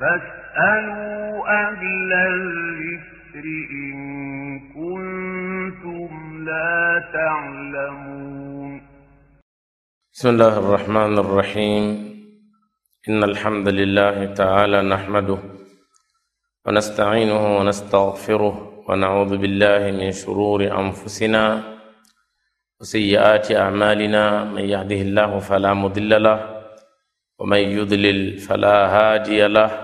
فاسألوا أهل الذكر إن كنتم لا تعلمون. بسم الله الرحمن الرحيم. إن الحمد لله تعالى نحمده ونستعينه ونستغفره ونعوذ بالله من شرور أنفسنا وسيئات أعمالنا. من يهده الله فلا مضل له ومن يضلل فلا هادي له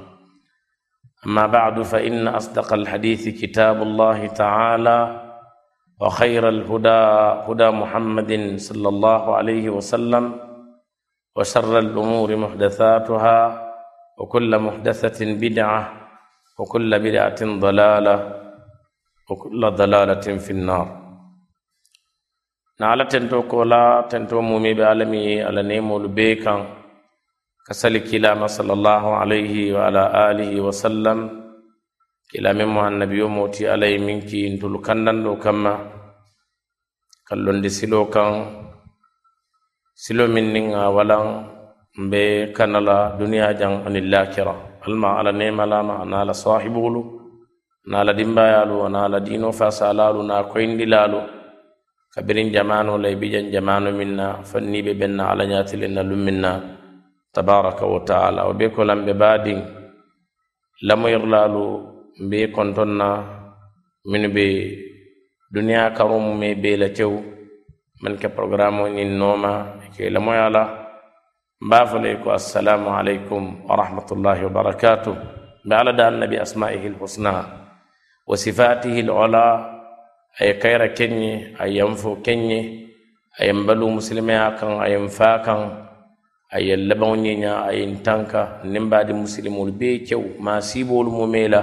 أما بعد فإن أصدق الحديث كتاب الله تعالى وخير الهدى هدى محمد صلى الله عليه وسلم وشر الأمور محدثاتها وكل محدثة بدعة وكل بدعة ضلالة وكل ضلالة في النار. نعلى تنتو كولا تنتو مومي بعالمي على نيمو البيكا كسل كلام صلى الله عليه وعلى آله وسلم. كلام مع النبي موتي عليه منك انتل كنن لكما كما. كلون دي سلو كان. سلو من نغا ولن كان لا دنيا جان أن كرا الما على نيم لا ما نال صاحبه لو. نال دمبايالو ونال دينو فاسالالو نا كوين دلالو kabirin jamano lay bijan jamano minna fanni be benna ala nyatile tabaraka wa taala o be ko lamɓe badin lamoyirlalu mbe kontonna min ɓe duniya karumume bela tew man ke programme ñin noma ke lamoyala mbafale ko assalamu aleykum wa rahmatullahi wa barakatuh mbe ala da annabi asmaihi lhusna wa sifatihi lola aye kayra kenñe aye yanfo kenñe ayen balu musilimeya kan ayen fa kan aye labaŋo ñeña aye tanka nimbaadi musilimolu bee kew maa siiboolu mume la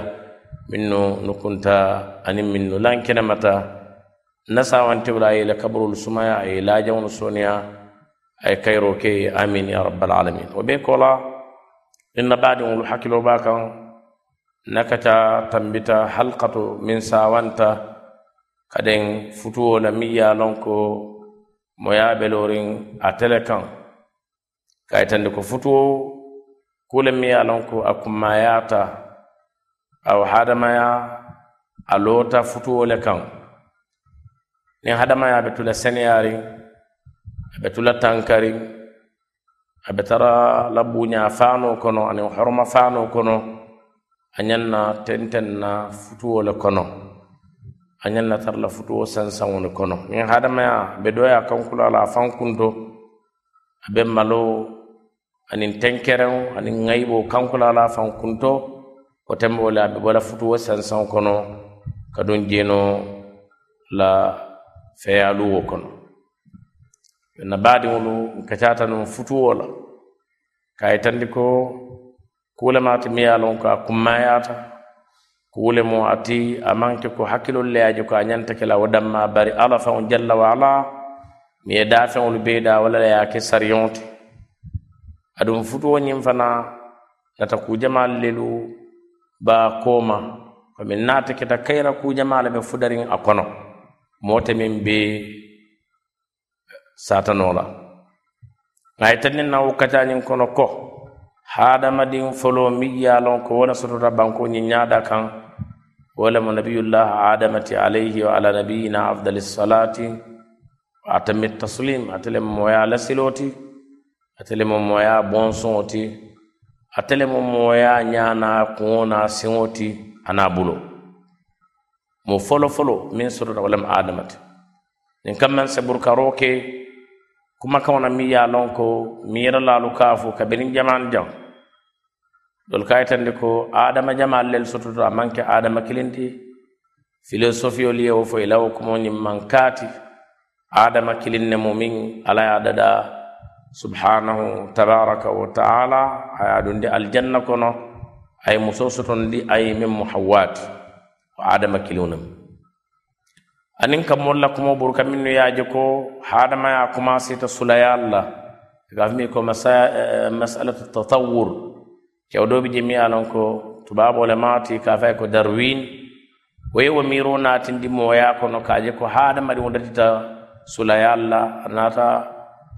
minnu nukunta aniŋ minnu lankenemata nasawantewla aye la kaburolu sumaya aye laajaŋolu soniya aye kayiro ke amin ya rabbal alamin. Wo bee kola inna baadiŋolu hakkiloo baa kaŋ nakata tambita halkatu min sawanta kaden futuwo la miŋ ye a loŋ ko moyaa a tele kaŋ kayitandi ko futuwo kule mi ye lon ko a kummayata awo hadamaya a loota futuwo le kaŋ niŋ hadamaya a be tula seneyarin aɓe tula tankariŋ aɓe tara la buuña faanoo kono aniŋ horoma faanoo kono a ñanna na na futuwo le kono. A ñanna tara la futuwo sansaŋo le kono. Min hadamaya ɓe doya kaŋ la a faŋ kunto maloo anin tenkereŋo aniŋ ŋayibo kankula la faŋ kunto wo tembo le a be bala futuwo sansaŋo kono kaduŋ jeno la feyaluwo kono. Na baadiŋolu nkacaata nuŋ futuwo la ka a yitandi ko kuwolemaati miŋ ye a loŋ ko a kummayaata kuwole mo ati a maŋ ke ko hakkilolu le ye a je ko a ñanta ke la wo danma bari alla faŋo jalla wa ala miŋ ye daafeŋolu bee daa wala le ye a ke sariyoŋo ti aɗum futuwoñin fana nata kuujamaal lelu baa kooma. Komin naata keta kayra kuujamaala ɓe fudarin a kono. Moote min be satanoola ŋaye tannin na wukkacañin kono ko. Haadamadin foloo min yaalon ko wona sotota bankoñin ñaaɗa kan. ولم نبي الله آدمة عليه وعلى نبينا أفضل الصلاة وأتم التسليم أتلم ويا لسلوتي atele mo moya bonsoŋo ti atele mo moya ñaana kuŋo na siŋo ti ana bulo. Mo folofolo min sotota walam adama ti. Nin kamman man saburukaro ke kuma na mi ya lon ko mi yera lalu kafu kabirin jaman jam. Dol ka yitandi ko adama jama lel sototo a maŋ adama kiliŋ ti. Filosofiyolu ye wo fo ilawo la wo kumo ñiŋ maŋ kaati adama kilinne mo min ala ya dada subhanahu tabaraka wa taala aya ɗum aljanna kono ay soton ndi ay min mo hawwati ko adama kilunam anin kam molla kumo ɓur kamin no yaaje ko hadama ya commencé ta sulaya allah gafmi ko masalatu tatawur kewɗoɓe jemi alon ko tubaɓole mati ka fay ko darwin woyi wo miro natindi moya kono kaje ko hadamari wo datita sulaya allah nata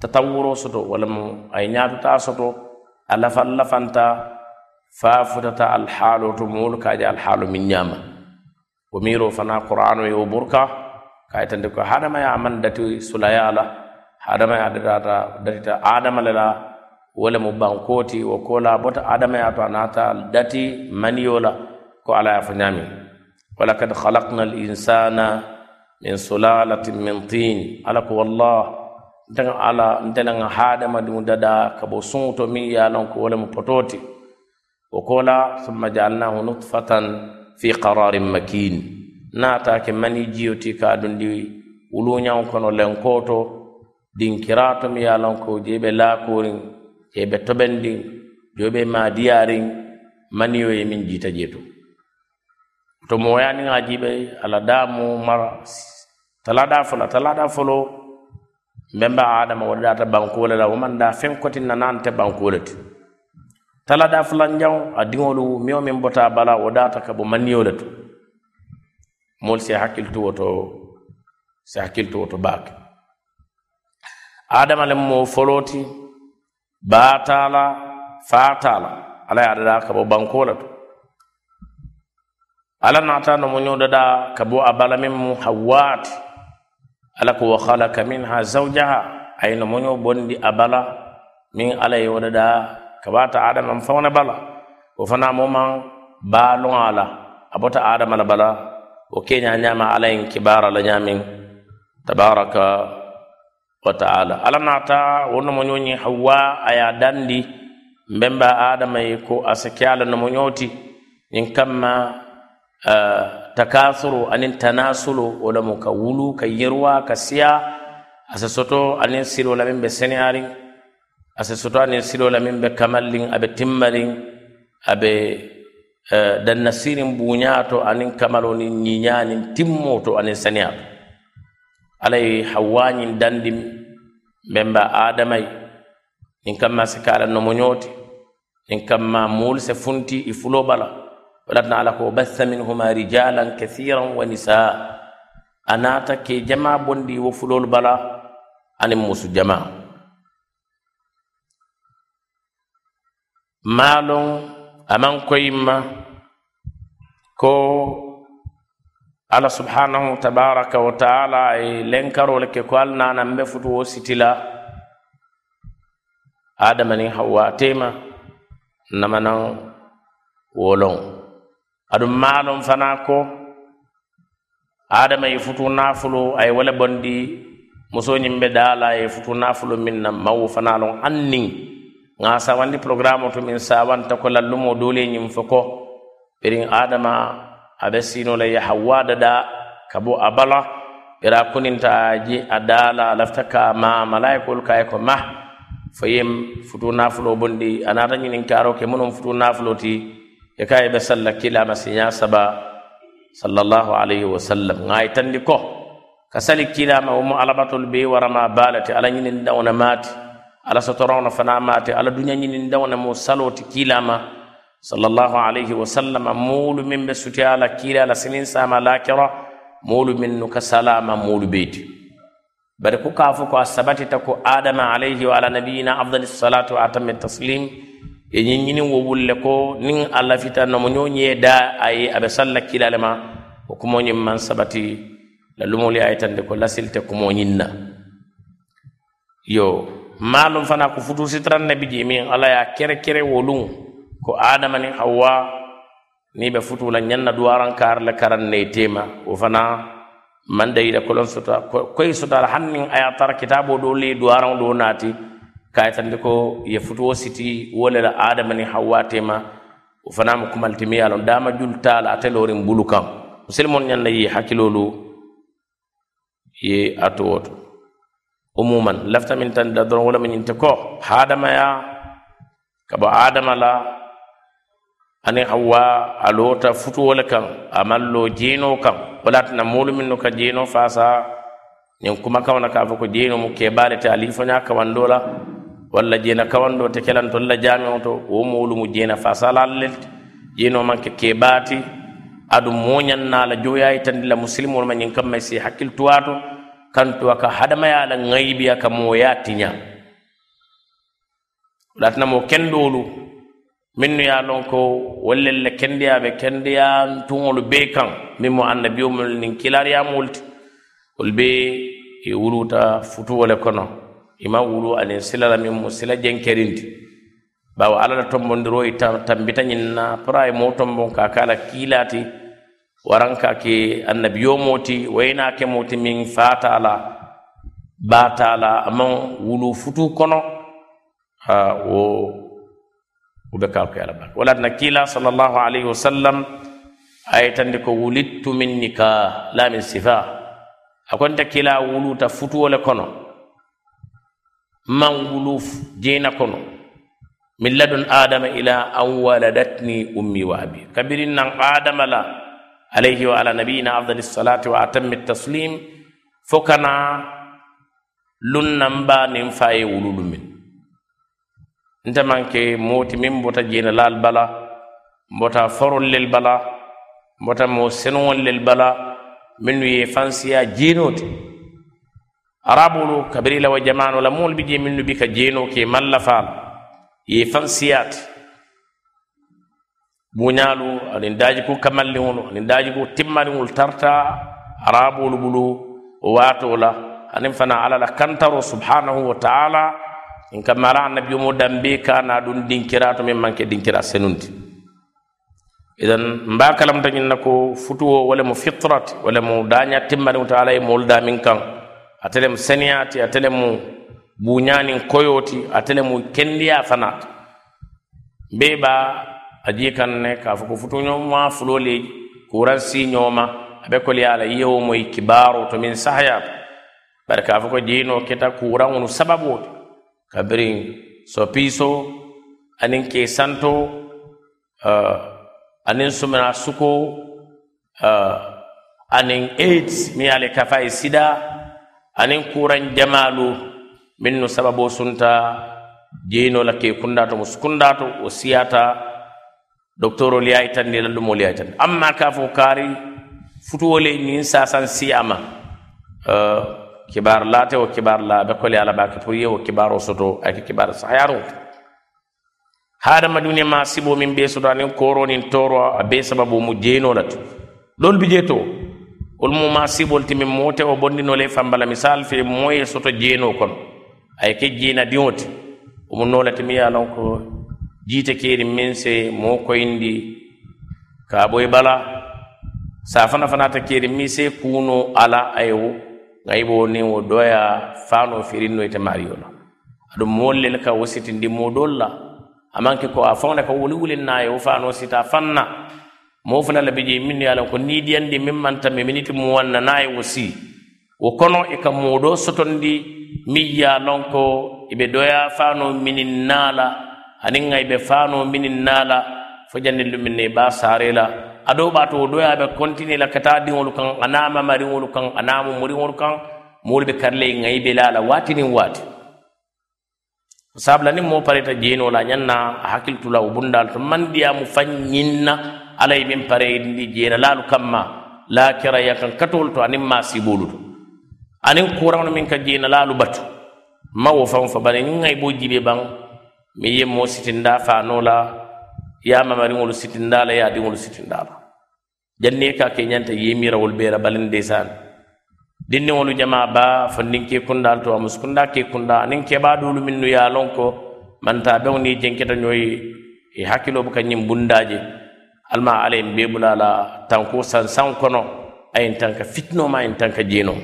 tatawuro soto walla mo ay ñatuta soto a lafan lafanta fa futata alhaalo to moolu kaje alhaalo min ñama wo miro fana qur'ano yo burka kayitande ko hadamaya aman dati sulaya ala hadamaya datata datita adama lela wala mo bankoti wo kola bota adamaya to anata dati maniyola ko ala ya fo walakad khalaqna al insana min sulalatin min tin ala wallah nteŋa ala ntele ŋa hadamadiŋo dada ka bo suŋoto miŋ ye a loŋ ko wo lemu pototi wo kola summa jaalnahu nutfatan fi qararin makin naata ke mani jiyo ti ka dundi wuluñaŋo kono lenkoto dinkirato miŋ ye a loŋ ko je be laakoriŋ je be tobendiŋ jo be maadiyariŋ maniyo ye miŋ jiita je to to moyaniŋa jibe ala damu mara talada fola talada foloo memba adama wo data bankole la wo da fen kotin na nan te bankole ti. Tala da fulan jaw a dingolu miyo min bota bala wo data ka bo maniyo to mol se hakil to woto se hakil to woto bak. Adama le mo foloti batala fatala ala ya da ka bo bankole to ala nata no mo nyoda da ka bo abala min mu hawati. Ala ko wa halaka minha zawjaha. Ay no moño bondi a bala min ala ye woɗaɗa kabata adama fawna bala. O fana moman baalon ala. A bota adama la bala. O keña ñama ala en kibara la ñamin tabaraka wa taala. Ala nata wonno moñoñi hawa aya dandi. Mbemba adama ye ko asake ala no moñoti ñin kamma uh, takasuru anin tanasulu wo lemu ka wulu ka yeruwa ka siya. Asa soto anin silo la miŋ be seneyariŋ asa soto anin silo la miŋ be kamallin abe timmalin abe eh, uh, dannasiriŋ buuñaa to aniŋ kamalo niŋ ñiiñaa niŋ timmoo to aniŋ seneya dandim mbemba adamay. Nin kamma se ka ala nomoñoo ti kamma muul se funti i fulo bala. ولدنا على وبث منهما رجالا كثيرا ونساء أناتا كي جمع بندي وفلول بلا أن موسو جمع مالون أمان كويما كو ala subhanahu tabaraka wa taala e lenkarole ke ko alnana mbe futu wo sitila adama ni hawa tema namanan wolon aɗum maalon fana ko adama ye futu nafulo aye wala bondi musoñimɓe ɓe daala ye futu nafulo min na mawo fana lon annin ga sawandi programme to min sawanta ko lallumo doleñim fo ko. Ɓerin adama aɓe sinola yaha wadada kabo a bala. Ɓera kuninta a je a daala a lafta ka ma malaikol kaye ko ma. Fo yem futu nafulo bondi a nata ñinin karo ke munon futu nafulo ti يكاي بسلا كلا مسنيا سبا صلى الله عليه وسلم غاي تنديكو كسلك كلا ما هو على البي ورما بالت على نين دون مات على سترون فنا مات على دنيا نين دون مو كلا ما صلى الله عليه وسلم مول من بسوتي على كلا لسنين سما لاكرة مول من كسلام مول بيت bari ku kafu ko a sabatita ko adama alayhi wa ala nabiyina afdali e ñiñinin wo wulle ko nin allah fita nomo ñoñie da ayi aɓe salla kiilale ma ko kumoñin man sabati la lumoli ayitande ko lasilte kumoñinna yo malum fana ko futu sitran nabi ji min ala ya kere kere wolum ko adama ni hawa ni ɓe futula ñanna duwarankar le karanne tema. Wo fana man dayida kolon sota koye sotala hannin aya tara kitabo ɗo li duwaran ɗo naati kayitandi ko ye futuwo siti wo le la adama ni hawa tema wo fana mu kumaltimi ye lon. Dama jul taala ate lorin bulu kan musilimon ñanna yi hakkilolu ye atowoto umuman lafta min tan da doron wala min inte ko hadamaya kabo adama la ani hawa alota futuwo le kan amallo jeno kan walatina molu min no ka jeno fasa ñin kuma kawna ka fo ko jeno mu kebalete alifoña kawandola. walla jena kawanɗo la jami o to wo mowlumu jena fa salallelti jeno manke keɓaati aɗum moñannala joyayi tandila musilimol ma ñin kamma si hakkil tuwa to. Kantuwa ka ŋayibi gaybiya ka moya tiña. Ɗatinamo kendolu minnu ya lon ko wallelle le kendiya tuŋolu be kan min mo annabiyomol nin kilariyamolti wol be e wuluta futuwole kono. ima wulu anin silala min miŋ mu sila jenkerinti bawo alla la tombondiro i tambita ñiŋ na pora a ye moo tombon ka kala kiilati waran ka ke annabiyomoti ti wo ye naa kemoo ti miŋ wulu futu kono ha wo wo be kaa ke ala baka wala tina kiila salallahu alayhi wa sallam a tandi ko wulittu min nikah la min sifa. A konte kiila wuluta futuwo le kono. Waladatni ummi wa abi kabirin nan adama la alayhi wa ala nabiyina afdali salati wa atammi taslim fo kana lunnan ba nin faye wululu min nte manke moti min bota jena lal bala mbota forollel bala mbota mo senowollel bala minnu ye fansiya jenote arabolu kabirila wa jamano la moolu bi je minnu bi ka jeno ke malla mallafaal ye faŋ siyaati buñaalu aniŋ daajiku kamalliŋolu aniŋ daajiku timmaliŋolu tarta arabolu bulu waato la aniŋ fana ala la kantaro subhanahu wa taala. In ka mala annabiyomo dambe ka na ɗum dinkira to min manke dinkira senundi idan mba kalamta ñin na ko futuwo wala mo fitrate wala mo daña timmaliŋo to ala ye moolu damin kaŋ atele mo seniyati atele mo buñanin koyoti atele kendiya fanata mbe aji kan ne ko futuñoma fulole kuran si ñoma aɓe koli ala yewo moy kibaro to min sahayata bari fo ko jeyino keta kuranŋonu sababode kabirin so piso anin ke santo uh, anin sumana suko uh, anin aids mi ale kafa sida anin kuran jamalu min no sababo sunta jeyinola ke kundato mo sukundato o siyata docteur ol yayi tan la lumo li ay tan. Amma ka fo kaari futuwole nin sasan siyama uh, eh, kibar late o kibar la be kole ala baki pour yewo kibar o soto ay kibar sahayaro hadama duniya ma sibo min be soto anin koro nin toro a be sababu mu jeyino latu lol bi jeto wol mu sibol timin moote o bonndinole fambala misal fe moye soto jeeno kono. Aye ke jeena diŋo omu nolati mi yalon ko jiite keri min se mo koyindi kaaboye bala. Saafana fanata keri mi se kuno ala ayewo wo. Ŋa wo doya faanoo firinno ite maario la. Aɗum mollel ka wo sitindi moo doolu la amanke ko a faŋo ka wuli wulin naa ye wo faanoo sita fanna mo fana la bi je minnu ye a ko niidiyandi min manta me miniti mu wanna ye wo sii wo kono e ka moo sotondi miŋ ye a ko i e doya fano minin nala anin aniŋ ŋa e be faanoo minin nala fo janni lu miŋ ne i be a saare la a doo doya be kontini la kata diŋolu kan a naŋ mamariŋolu kan a naŋ mumuriŋolu kan moolu be karle i be la a la waati niŋ waati sabula niŋ moo parita jeenoo la a ñaŋ na a to maŋ diyaa mu faŋ ala ye min pareyindi jeena laalu kamma laakiraya kan katowol to aniŋ maasibolu to. Aniŋ kuraŋolu min ka jeena laalu batu. Ma wo faŋo fa bari niŋ ŋa i bo jibe baŋ miŋ ye moo sitindaa faanoo la ye a mamariŋolu sitindaa la ye a diŋolu sitindaa la. Janni ye ka ke ñanta yemirawolu bee la baliŋ desaani dinniŋolu jamaa baa fondiŋ ke kundaal to a musukundaa ke kunda aniŋ kebaa doolu minnu ye a loŋ ko mantaa beŋo niŋ i jenketa ñoo ye i hakkiloo buka ñiŋ bundaaje alma ala en ɓeɓula la tanko sansan kono ayen tanka fitnoma ayen tanka jeeno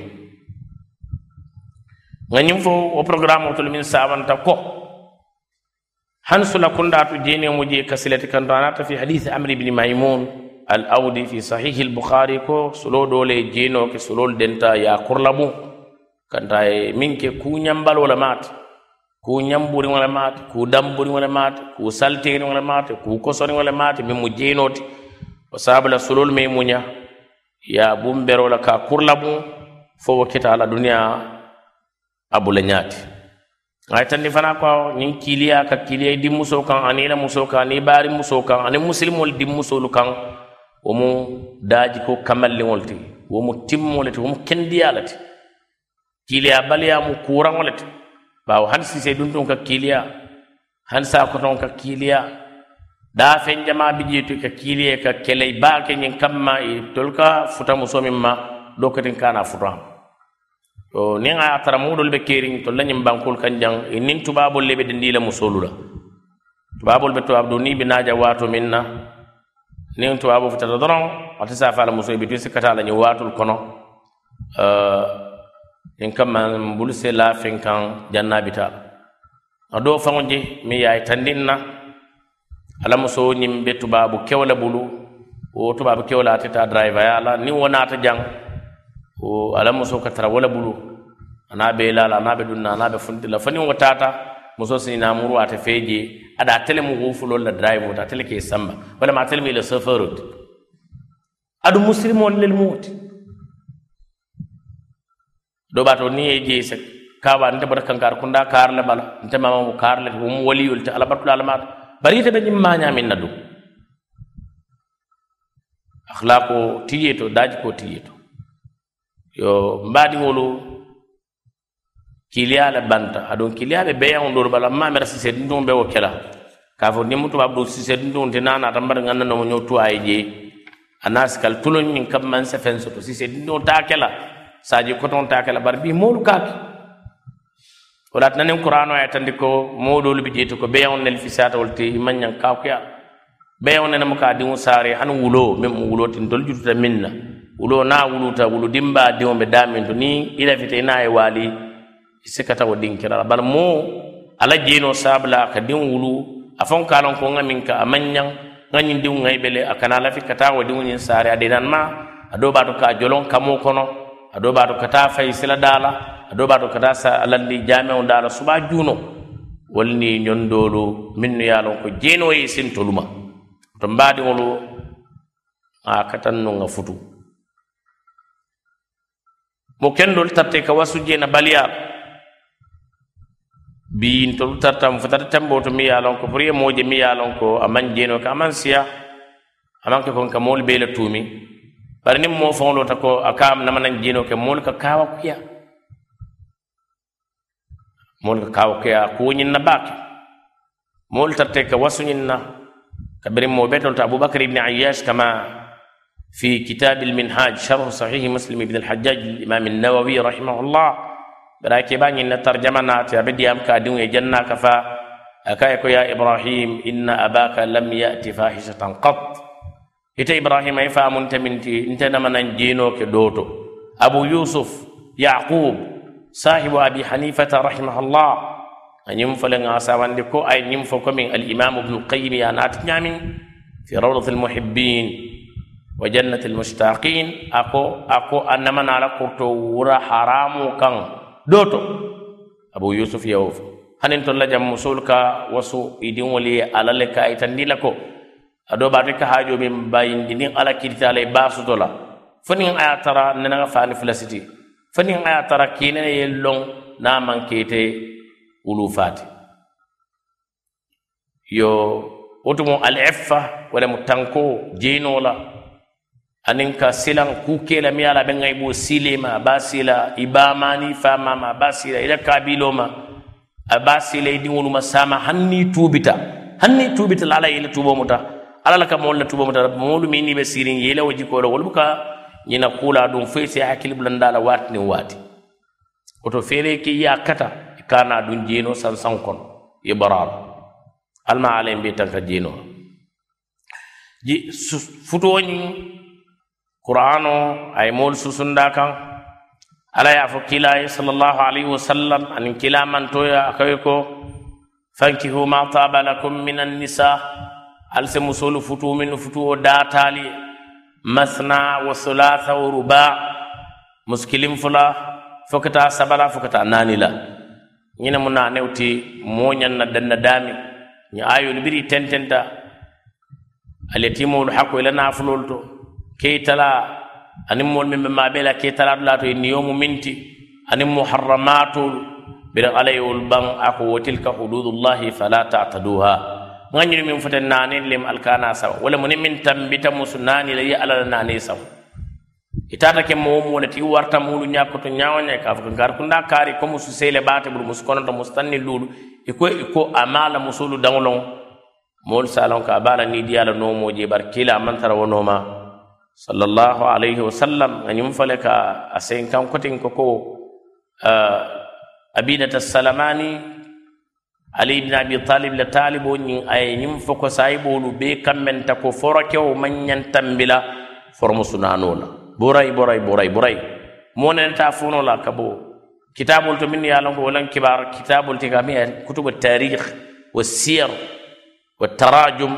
gañum fo o programme o tol min sawanta ko han sula kundatu jeenemo je kasilati kanto anata fi hadith amri ibni maymun al audi fi sahihi al bukhari ko sulo dole jeeno ke sulol denta ya kurlabu kanta e min ke kuñambal wala mata ku ñamburi wala maate ku damburi wala maate ku salteri wala maate ku kosori wala maate min mu jeenoti. O sabula sulol me muña ya bumberola ka kurla mum fo wo kita ala duniya abula ñaati. Ay tandi fana ko ñin kiliya ka kiliya di muso kan ani la muso kan ani baari muso kan ani musilimol di musolu kan womu daaji ko kamalliŋol ti wo womu timmole ti womu kendiya le ti. Kiliya baliya mu kuraŋo le ti. ɓaawo han sise ɗum ɗon ka kiiliya han sakoton ka kiiliya ɗaa fenjama bi ƴeetu ka kiiliye ka keley baake ñin kamma e tol ka futa musomin ma ɗokkatin kana futo to nin a tara muɗol ɓe keerin to lañin bankol kan jang e nin tubaabol le ɓe de ndila musolula tubaabol ɓe tubaab ɗo ni ɓe naaja waato min na. Nin tubaabo futata doron ate sa faala muso ɓe tu sikkata lañin waatol kono. Uh, in kamma mbulu se la fen kan jannabita a do faŋo je mi ye tandin na ala muso ñiŋ be tubaabu kewle bulu wo tubaabu kewo le ate ta drivaya la niŋ wo naata jaŋ wo ala muso ka tara wo le bulu. Ana be la la ana be dunna ana be funti la fo niŋ wo taata muso sinina muru ate fee je ada atele mu wufulol la drive ta atele ke samba. Walama atele mu i la ti adu musilimolu lel mu woti do bato ni e je kawa nte bada kankar kunda karle bala. Nte mama mu karle wum waliyul alamat bari te be nyim ma nyamin na du akhlaqo tiyeto daji ko tiyeto. Yo mbadi wolo kiliyala banta. Adon kilia be yang do bala. Ma mer sise dum be wokela ka fo nimu to abdu sise dum te nana tambar ngana no nyotu aye anas kal tulon nyin kam man se fen soto sise ta kala saji koton kala bar bi molu kaki wala tananin qur'ano ay tandi ko moolu bi jeetu ko beyon nel fisata wolti imanyan kaakuya beyon nana muka dimu sare han wulo mem wulo tin dol jututa minna. Wulo na wuluta wulu dimba diwo be damin to ni ila fite na e ay wali sikata o dinkira bal mo ala jeno sabla ka din wulu afon kalon ko ngamin ka amanyan ngañin ngai bele akana lafi kata wa diw nyin sare adenan ma ado bato ka jolon kamo kono. aɗo ɓato kata fay sila dala aɗo ɓato kata sa alalli jameo dala suba juuno. Walni ñondolu minnu ye ko jeenoye sintoluma to mbaɗiŋolu a katanno ŋa futu. Mo kendol tarte ka wasu jeena baliyal biyintolu tartam fotata tembo to mi ye ko pour ye mooje mi ye ko aman jeeno ka aman siya amaŋ ke kon ka moolu bee tuumi. Bari niŋ moo faŋo lota ko a ka namanaŋ jeenoo ke moolu ka kaawa kuya moolu ka kaawa kuya kuwo ñiŋ na baake moolu tarte ka wasu ñiŋ na kabiriŋ moo betol to abubakar ibni ayyash kama في كتاب المنهاج شرح صحيح مسلم بن الحجاج الإمام النووي رحمه الله براكي باني إن ترجمة ناتي أبدي أم كادون يجنى كفا أكايكو يا إبراهيم إن أباك لم يأتي فاحشة قط ite ibrahima i faamunte min ti nte namanan jeenoo ke dooto abu yusuf yaqub sahibu abi hanifata rahimahullah a ñim fole ŋa sawandi ko ay ñim fo komin alimamu bnu lqayim ya naati ñaamin fi rawdati almuhibbin wa jannati almushtaqin ako ako a namanala kurto wura haramu kan dooto abu yusuf yewo fo hanin tolla jam musul ka wasu idinwol ye alale ka ko ado baate ka hajo min bayindi nin ala kirita ala e baasoto la. Fo aya tara nenaga fani filasiti fo aya tara kiinene ye loŋ na man kete wulu fati yo wo al iffa wala lemu tanko jeenoo la. Aniŋ ka silan kuu kee la miŋ ye a la a be ŋa i boo siilema a be a siila a be a i la kaabiiloo ma a be a siila ma saama haŋ niŋ i tuubita. Haŋ niŋ i tuubita la ala ye i muta ala la ka moolu la tubamu tara moolu miŋ niŋ be siiriŋ yeela wo jikoo la wolu buka ñina kuula duŋ foyi si hakkili bulanda la waati niŋ waati. Woto feere ke ye a kata i ka naa duŋ jeenoo sansaŋ kono ye bara la alma ala ye be tanka jeenoo la. Futoo ñiŋ qur'ano a ye moolu susunda kaŋ ala ye a fo kiila ye salallahu alayhi wasallam aniŋ kiila mantoya a kawe ko fankihu ma taba lakum min annisa ali se musolu futuu minnu futuwo daataali ye masna wa thulatha wa ruba muskilin fula fo ka taa saba la fo ka taa naani la ñiŋ ne mu naanew ti moo ñaŋ na danna daamiŋ ñiŋ aayolu biri tententa. Ali ye tiimoolu hakko i la naafuloolu to. Keitala aniŋ moolu meŋ be maabee la keitalaatu laa to ye niyomu miŋ ti aniŋ muharramaatoolu biriŋ alla ye wolu baŋ a ko wo tilka hududullahi fala tataduha ŋañini min foten nanin lem alkana sawa wala muni min tambita musu nani la yi alala nani sawa itata ke mo mo ti warta mulu ñakoto ñawaña ka fo gar kunda kari ko musu sele bate bulu musu kono to musu tanni lulu. Iko iko amala musulu dangolon mol salon ka bala ni diala no mo je bar kila man tara wonoma. Sallallahu alayhi wa sallam anyum fale ka asen kan kotin ko ko abidata salamani. ali ibn abi talib la talibo ñiŋ a ye ñiŋ fo ko sayiboolu bee kammenta ko forokewo maŋ ñaŋ tambila. Foromo la. Borayi borayi borayi borayi moo nenata fono la ka bo kitabol to min ye a lonko wo laŋ kibaar kitabol ti ka miŋ ye kutubu tarikh wa siyar wa tarajum.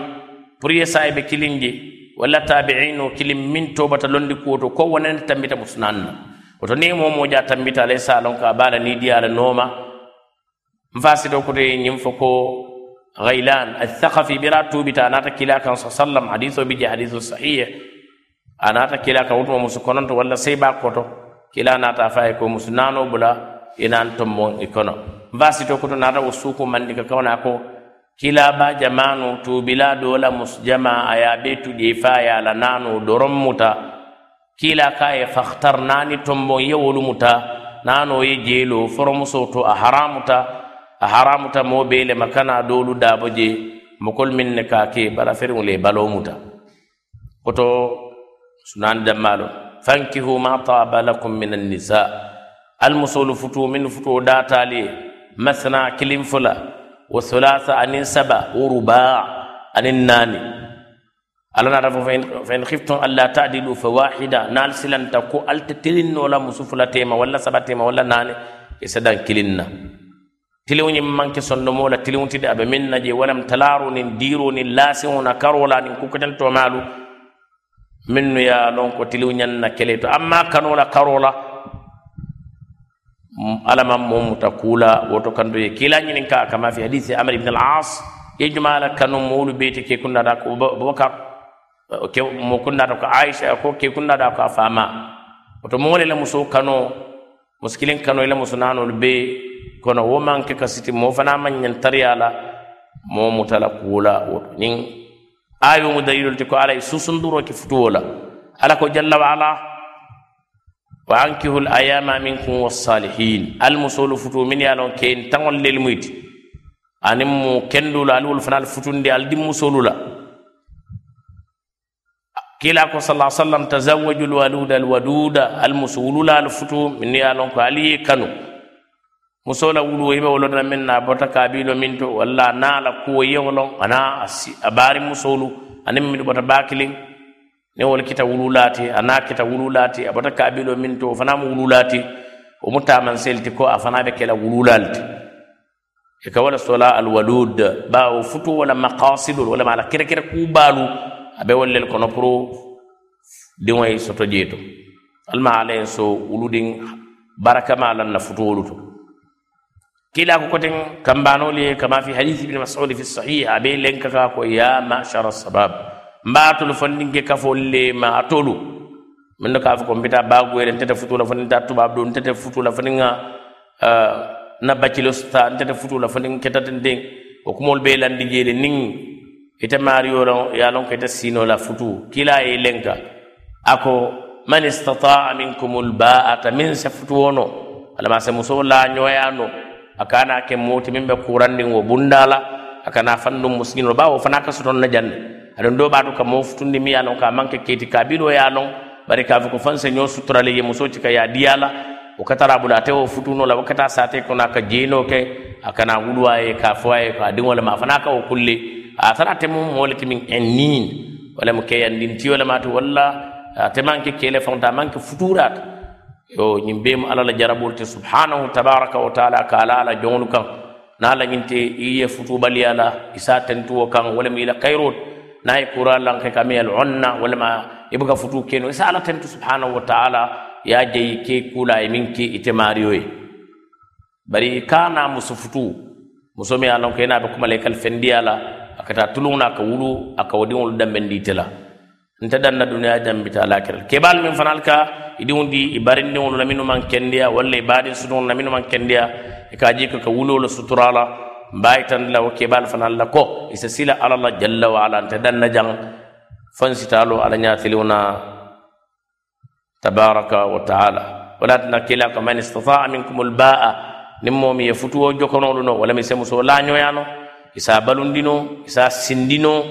Pour ye sayibe kiliŋ je walla tabiino kiliŋ miŋ tobata londi kuwo to ko wo nenata tambita musunaani na woto niŋ moo moo je a tambita ala ye saa lonko a baa la niŋ diya la nooma mfasido kuti nyimfo ko ghailan athaqafi bira tubi ta anata kila kan sallam hadithu bi hadithu sahih anata kila kan utu musukonanto walla sai ba koto. Kila anata fa ko musunano bula inan tommo ikono. Mfasido kuti nata usuku mandika kawna ko kila ba jamanu tubila dola musjama aya betu jefa ya lanano doron muta. Kila kaye fakhtar nani tombo muta. Nano ye jelo to a a haramuta mo bele makana dolu kana doolu je mokol min ne kaa ke bara feriŋo le koto sunan damalo fankihu ma taaba lakum min annisa almusolu futu min futu daataali ye masna kilim fula wa sulasa anin saba wo rubaa aniŋ naani ala naata fo alla taadilu fa wahida nal silan taku alta telinnoo la musu tema wala walla wala nani walla kilinna tiliŋo ñiŋ manke ke sondomoo la tiliŋo ti de a be miŋ na je walaŋ talaaro niŋ diiroo niŋ laasiŋo na karoo la niŋ kukkatali toomaalu minnu mm, ye a loŋ ko tiliŋo ñaŋ na kele to amma maŋ kanoo la karoo la ala maŋ moo muta kuu la woto kanto ye. Kiila ñiniŋ ka a kama fi hadisi amar ibn al-as ye jumaa la kanu moolu bee te ke kunnata ko babakar ke mo kunnata ko aisha ko ke kunnata ko a faamaa woto moo le la musoo kanoo muskilin kano ila musunanol be kono wo man ke kasiti mo fana man ñantariya la mo mutala kuwola woto nin ayomu dalilol ti ko ala e susunduro ke futuwo la ala ko jalla wa ala wa ankihul ayama minkum wassalihin almusolu futu min ye lon ke n taŋol lel muyti aniŋ mu kendula aliwolu fana al futundi al dimmusolu la kilako sala sallam tazawaju lwaluda alwaduda almusuwulula al futu min ye lon ko ali ye kanu muso la wulu yibe wolodana min na bota kabilo min to walla na la kuwo yeŋo loŋ ana a baari musolu aniŋ min bota baakiliŋ ni wolu kita wulu laati a naa kita wulu laati a bota kabilo min to wo fanaŋ mu wulu laati wo mu taamanseli ti ko a fanaŋ be kela wululaali ti e ka wala sola alwalud bawo futu wala maqasidol walla ma ala kerekere kuu baalu abe wollel kono pour diŋoy soto jeeto. Alma ala ye so wulu diŋ barakama alan na futu to kila ko koten kambanolu ye kama fi hadith ibni masud fi sahih abe lenka ka ko ya mashara sabab mbatolu fondinke kafol le ma atolu. Min do ka fo ko mbita bagoyre ntete futula fo ninta tubab do ntete futula fo ninga eh, na bacilo sta ntete futula fo nin ketaten den ko kumol be landi jeele nin ite mario ron ya lon ko ite sino la futu. Kila ye lenka. Ako man istata'a minkum alba'ata min safutu wono alama se muso la nyoyano akana ke moti min ɓe kurandin wo bundala. Akana fandum muskino ɓawo fana ka soton na janne aɗon do ɓato ka moftundi mi yalon ka manke keti kabilo yalon bari kafi ko fan se ño sutorale ye musoci ka ya diyala o katara ɓuɗa te o futunola wakkata sate kono aka jeyno ke. Akana wuluwaye ka fowaye ko a diŋole ma fana ka o kulle. atara temu moole ti min en niin. Walamo keyandintiyo lemaati walla ate manke kele fonta manke futurata yo ñin bemu ala la jarabol te subhanahu tabaraka wa taala ka ala ala joŋolu kaŋ na la ñinte i ye futubaliya la isa tentuwo kaŋ walama ila kayrot na ye kura lanke kame al onna walama i buka futu keno. Isa ala tentu subhanahu wa taala ya jeyi ke kula ye min ke ite mario ye bari kana muso futu muso mi ye a lonko ina be kumala ikal fendiya la akata ka ka wulu a ka dambe diŋolu danbendi ite la nte danna duniya dambita alakira kebaalu min fanal ka i diŋo di i barindiŋolu la kendiya walla i baadin sutuŋolu la minnu kendiya e ka je ka wulu wuloo suturala sutura la mba itandi la wo kebaalu fanaŋ la ko isa sila ala la jalla wa ala nta danna jang fansitalo ala ñaatiliŋo na tabaraka wa taala wala tan kila ka man istataa minkum lbaa niŋ moo mi ye futuwo jokonolu no wala mi se musoo laañoya no isa balundino isa sindino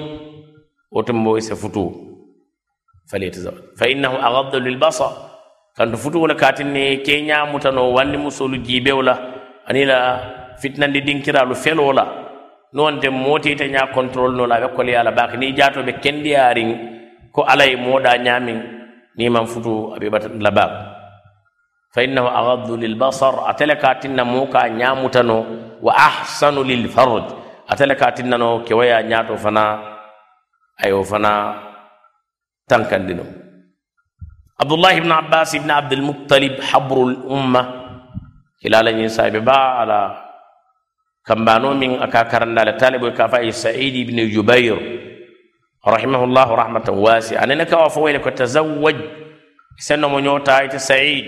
wotumbo isa futu falyatazawaj fa innahu agaddu lilbasar kanto futuwole katinne ke ñamutano wandi musolu jiibewla anila fitnandi dinkiralu felola nonte motite ña contrôle nola ɓe koli ala baka ni jatoɓe kendiyarin ko alay moɗa ñamin niman futu aɓiɓata labak fa innahu agaddu lilbasar atele katinna muka ñamutano wa ahsanu lilfarj atele katinnano kewaya ñato fana ayo fana tankandino abdullah ibne abbas ibne abdulmuttalib habru l umma hilala ñin sahibe ba ala kambano min aka karandala talibo ka fa said ibne jubair rahimahullahu rahmatan wasi anene kawa fo wele ko tazawwaj senno mo ñota ite said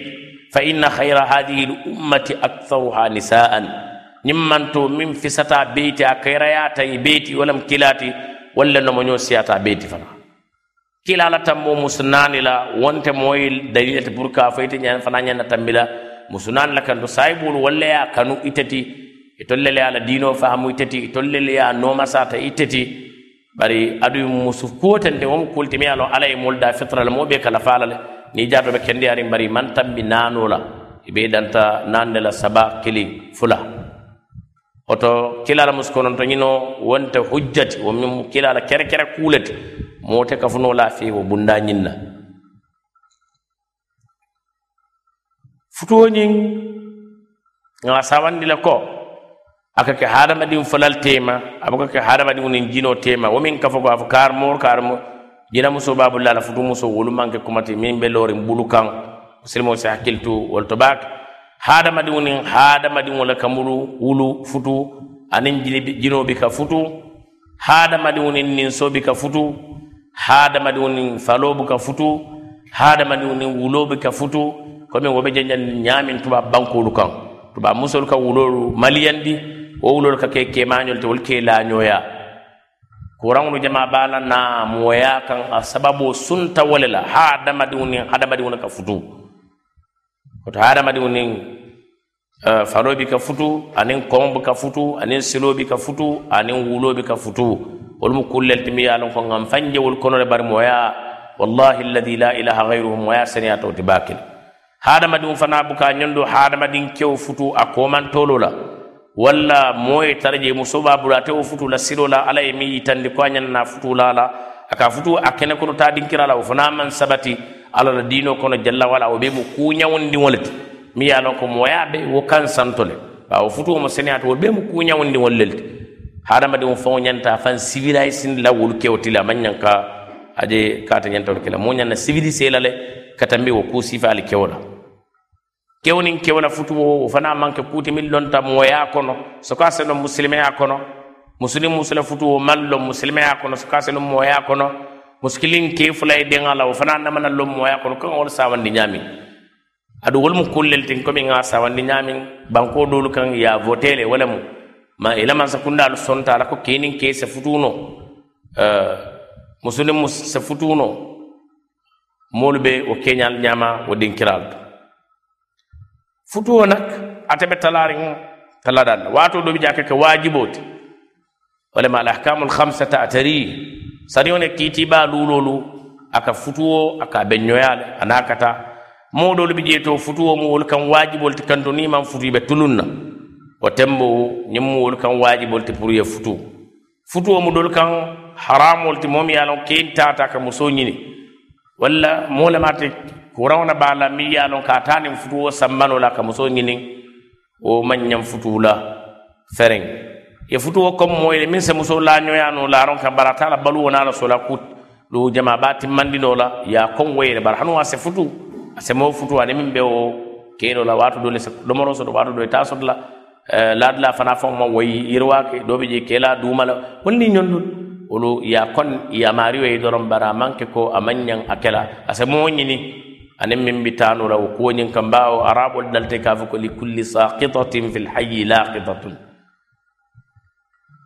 fa inna hayra hadihi l ummati aktharuha nisaan ñimmanto min fisata beyti a kayrayata e beyti walam kilati walla nomo ño siyata beyti fana kilala tambo musunani la wonte moyi dalilete pour ka ñan fana ñanna tambila musunani la kanto sayibulu walla ya kanu itati e tollele ala dino fahamu itati e tollele ya nomasata itati bari adu musu kotente womo kultimi alo ala e molda fitra la moɓe kala falale ni jatoɓe kendi ari bari man tambi nanola e ɓe danta nande la saba kili fula oto kilala muskonon to ñino wonte hujjati wo min kilala kere kere kuulete moote kafuno laafi wo bunda ñinna futuwoñin ŋa sawandila ko aka ke hadamadin falal tema abaka ke hadamadin unin jino tema. Wo miŋ kafo ko afo kar mor kar mo jina muso baabulla la futu muso wolu maŋ kumati min be looriŋ bulu kaŋ silimo si hakkiltu wolu to hadamadiŋo niŋ hadamadiŋo le ka mulu wulu futu aniŋ jinoo bi ka futu hadamadiŋo niŋ ninsoo bi ka futu hadamadiŋo niŋ faloo ka futu hadamadiŋo niŋ wuloo bi ka futu komiŋ wo be janjandi ñaamiŋ tuba bankoolu kaŋ tuba musolu ka wuloolu maliyandi wo wuloolu ka ke keemañol te wolu ke laañooya kuraŋolu jama baa la naamoya kaŋ a sababoo sunta wo le la hadamadiŋo niŋ hadamadiŋo le ka futu. Woto hadamadiŋo niŋ uh, falo bi ka futu aniŋ koŋo bi ka futu aniŋ silo bi ka futu aniŋ wulo bi ka futu wolu mu kullel timi ye a loŋ ko ŋan fanje wolu kono le bari moya wallahi alladi la ilaha gayruhu moya seniyato ti bakili hadamadiŋo fana buka ñondo hadamadiŋ kewo futu a komantolo la walla moye tara je muso ba bulu ate wo futu la silo la ala ye miŋ yitandi ko a ñanana futu la la a ka futu a kene kono ta dinkira la wo fana man sabati ala la diino kono jalla wala o be mu kuñawondiŋo le ti mi ye a loŋ ko moya be wo kan santo le. Bawo futuwo mo seneyata wo be mu kuñawondiŋo le ti hadamadiŋo faŋo ñanta fan civilisindi la wolu kewti le a maŋ ñaŋ ka aje kata ñantawolu ke la. Mo ñanna civilisé la le ka tambi wo ku sifaali kewo la. Kewnin kewla futuwo o fana manke kuti min lonta moya kono. Soko a seno musilimeya kono. Musulim musula futuwo maŋ loŋ musilimeya kono. Soko a seno moya kono muskilin ke fula e deŋa la o fana namana lon moya kono kan wol sawandi ñamin adu wol mu kullel tin komi ŋa sawandi ñamin banko dolu kan ya votele wala mu ma ilaman sakundalu sonta la ko kenin ke se futuno uh, musulim mus se futuno molu be o keñal ñama wo dinkiral to futuwo nak atebe talariŋ taladan wato do bi jake ke wajiboti walama alahkamu lhamsata atari saniyo ne kiitiba luulolu aka futuwo aka be ñoyale ana kata. Moɗolu bi ƴeeto futuwo muwol kan waajibol ti kanto ni man futu ɓe tulun na tembo ñim muwol kan waajibol ti pour ye futu. Futuwo muɗol kan haramol ti momi yalon lon tata ka muso ñini walla molemate kurawna bala mi yalon ka tanin futuwo sammanola ka muso ñinin wo man ñam futula fereŋ ye futuwo comme moyle min se muso la ñoyano laron ka barata la baluwo na la sola kut lu jama ba timmandino la ya kongoyele bara hanu a se futu a se mo futu ani min be o keno la watu dole se domoro soto watu do ta soto la laadula fana faŋo ma wayi yiriwa ke do be je kela duma la wonni ñon dun olu ya kon yamariyo ye doron bara a maŋ ke ko a maŋ ñaŋ a kela a se moo ñini aniŋ miŋ bi taano la wo kuwo ñiŋ kan bawo arabol dalte ka fo ko likulli sakitatin fi lhayi laqitatun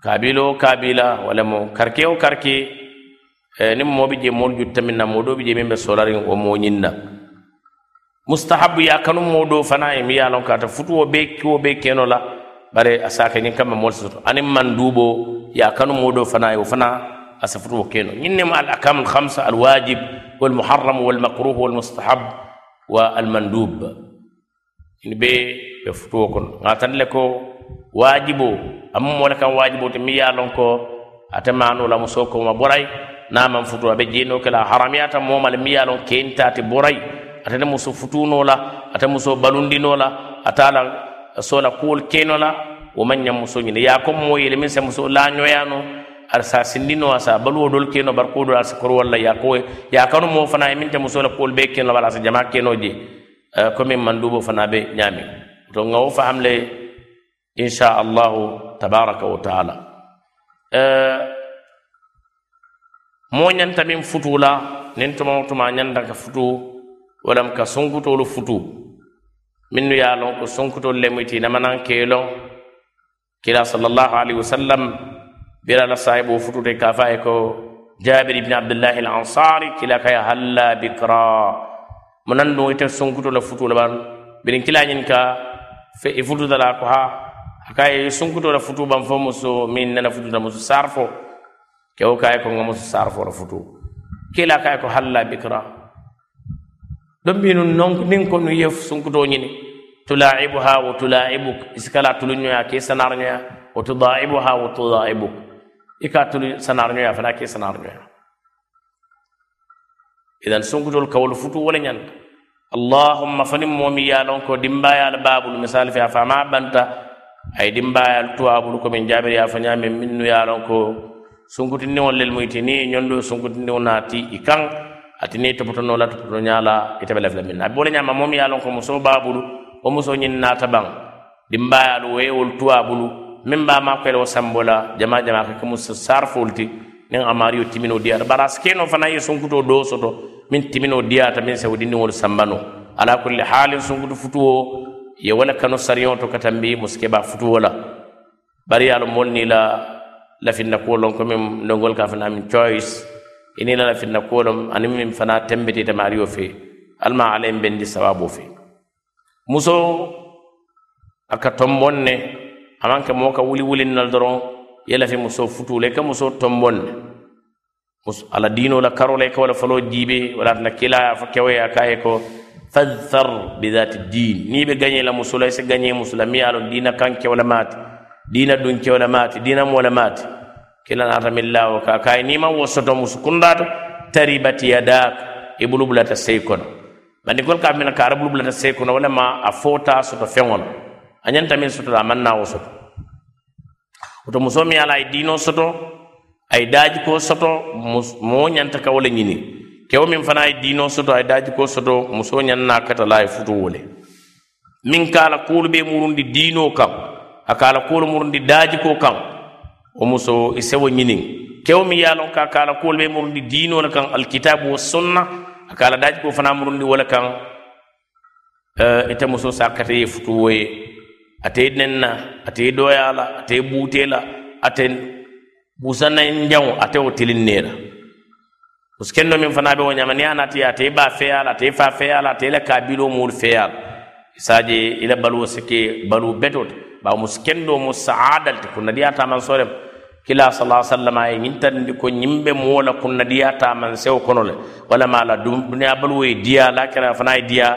kabilo kabila wala mo karke o karke e nin moɓe je mol juttaminna moɗoɓe je min ɓe solarin o moñinna mustahabu ya kanu moɗo fana e mi yalon kata futuwo ɓe kiwo ɓe kenola bare a saka ñin kamma mol soto anin man duuɓo ya kanu moɗo fana e o fana أسفره كينو إنما الأحكام الخمسة الواجب والمحرم والمكروه والمستحب والمندوب wajibu. Amma wala kan wajibu te miya lon ko atamanu la muso ko ma boray na man futu abe jeno kala haramiyata mo mal miya lon kenta te boray atana muso futuno la ata muso balundino la atala sola kuol keno la. Wo man nyam muso nyine. Ya ko mo yele min se muso la nyoyano arsa sindino asa baluwo dol keno, bar kodo arsa kor walla ya ko. Ya kanu mo fana e min te muso la kuol be keno la bala sa jama keno je. Eh, ko min man dubo fana be nyami to ngawo fahamle إن شاء الله تبارك وتعالى أه mo ñanta min futu la nin tuma tuma ñanda ka futu walam ka sonkutolu futu min nu ye a lon ko sonkutolu lemuti namanan keelon kila sallallahu alaihi wasallam bira la sahibo futute ka fa ko jabir ibn abdullah al ansari kila kaya halla bikra munan do ite sonkuto la futu la ban birin kila nyin ka fe ifutu dala ko ha akaye sunkutola futu ban fo muso min nana futuda muso sarfo kewo kaye ko nga muso sarfo la futu kila kaye ko halla bikra ɗon mbinu non nin ko nu yef sunkuto ñini tulaibuha wa tulaibuk isikala tuluñoya ke sanarñoya wa tudaibuha wa tudaibuk i ka tulu sanarñoya fana ke sanarñoya idan sunkutol kawol futu wala ñanta allahumma fanin momi yalon ko dimbayal babul misal fi a fama banta ay dimbayal tuwabulu komin jabiri ya fañamen minnu yalon ko sunkutindiŋol lel muyti ni ñondo sunkutindiŋo naati i kaŋ ati ni topotono la topotono ñala ite be lafila min. Na bole ñama momi yalon ko muso babulu wo muso ñin naata baŋ dimbayalu wo ye wolu tuwabulu miŋ ba ma koyele wo sambola jama jama ko kemu sarfol ti nin amariyo timino diyata bara a fana ye sunkuto do soto min timino diyata min sewo dindiŋolu sambano. Ala kulli halin sunkutu futuwo ye wala kano sariŋo to ka tambi muske ba futuwo la bari ye a loŋ ni la lafinna kuwo loŋ komiŋ ndongol ka fana min choice. Ini la lafinna kuwo loŋ aniŋ miŋ fana tembetita maariyo fe alma ala yeŋ bendi sababo fe muso a ka tomboŋ ne a maŋ ke moo ka wuli wuliŋ na doroŋ ye lafi muso futuu la i ka muso tomboŋ ne ala diino la karo la i ka wala foloo jiibe wala atana kilaya fo kewoya ka ye ko. Fadhar bi dhati din ni be ganye la musula se ganye musula mi alo dina kanke wala mati dina dun ke wala mati dina mo wala mati kila na tamilla wa ka kay ni ma wosoto musukundata taribati yadak ibulu bulata seykono bandi gol ka mina ka rabulu bulata seykono wala ma afota soto fengono a ñanta min sotola a manna wo soto woto muso mi ala dino soto ay daji ko soto mo ñanta ka wole ñini kewo min fana ye diino soto a ye daaji ko soto muso ñaŋ katala kata a ye futu wo le. Miŋ ka a la kuolu be murundi diinoo kaŋ a ka a la kuolu murundi daajiko kaŋ wo muso i sewo ñiniŋ. Kewo miŋ ye a loŋ ka a ka a la kuolu be murundi diinoo le kaŋ alkitaabu wo sunna a ka a la daajiko fana murundi wo le kaŋ eh, ite muso sa kata ye futu wo ye. Ate ye neŋ na ate ye dooyaa la ate ye buutee la ate buusa naŋ jaŋo ate wo tilin la. parce que no min fana be wo ñama ni a naati ate i ba feyala ate i fa feyala ate i la kabilo muul feyala isaje i la baluwo si ke baluwo beto te bawo musu kendo mu saadal te kunnadiya taman sorem kila sala sallama e ñintandi ko ñimɓe moola kunnadiya taman sewo kono le. Walama la duniya baluwo e diya lakira fana e diya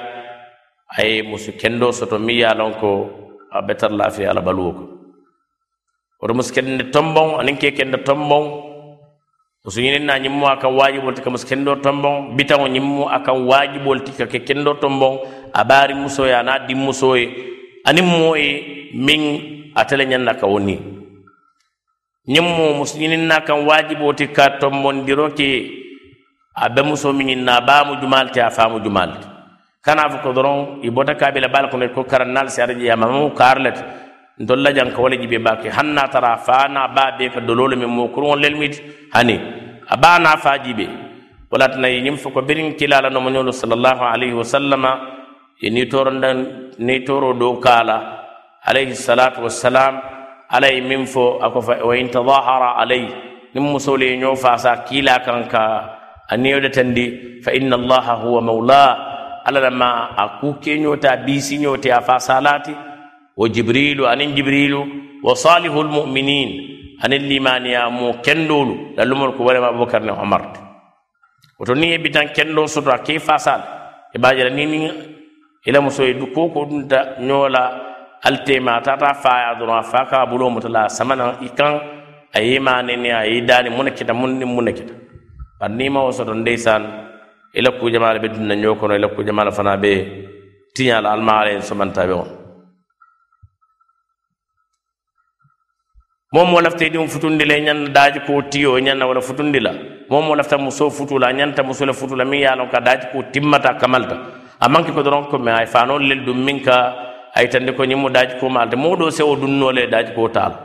aye musu kendo soto mi ya lon ko a betar lafiya ala baluwo ko. Woto musu kende tombon anin ke kende tombon muso ñinin na ñimmo akan wajibol ti ka kendo tombon bitaŋo ñimmo akan wajibol ti ka kendo tombon a baari musoye a dim musoye aniŋ moo ye miŋ ate na ka wo ni ñiŋ mo na kan wajibol ti ka tombondiro ke a be muso miŋin na baamu jumaal ti a faamu jumaal ti kana fo ko doroŋ i bota kaabila baal kono ko karannaal si ara je a mamamu kaar ndolla jan ka wala jibe bake hanna tara fa na ba be ka dololo min mo kurun lelmit hani aba na fa jibe wala tana yim fo ko birin kilala no monyolo sallallahu alaihi wasallama ni torondan ni toro do kala alaihi salatu wassalam alai min fo ako fa wa in tadahara alai nim musole nyo fa sa kila kan ka aniyoda tandi fa inna allaha huwa maula ala lama aku kenyota bisi nyote afa salati wo jibrilu anin jibrilu. Wo salihul muminin. Anin limaniya mu kendolu. Lallumol ko walema aboubacar ne omar. Te woto ni e bitan kendo soto a ke fasal. E bajira ni ni ila e muso e duko ko dunta nyola altema tata faya dron fa ka bulo mutala samana ikan ayema ne ne ayi dani munakita mun ni mun kita. Par ni ma wosoto ndeysan ila e ku jamaala be dunna nyokono ila e ku jamaala fana be tiñal almaale somanta be on. moom moo lafta idiŋo futundi la ñanna daaji ko tiyo ñanna wala futundi la. Moom moo lafta muso futula ñanta muso le futula min miŋ ye a ka daaji ko timmata kamalta. A manke ko doron ko me ay faanol lel ɗum min ka ay tandi ko ñimmo daaji ko malta moo doo sewo dunnole daaji ko taala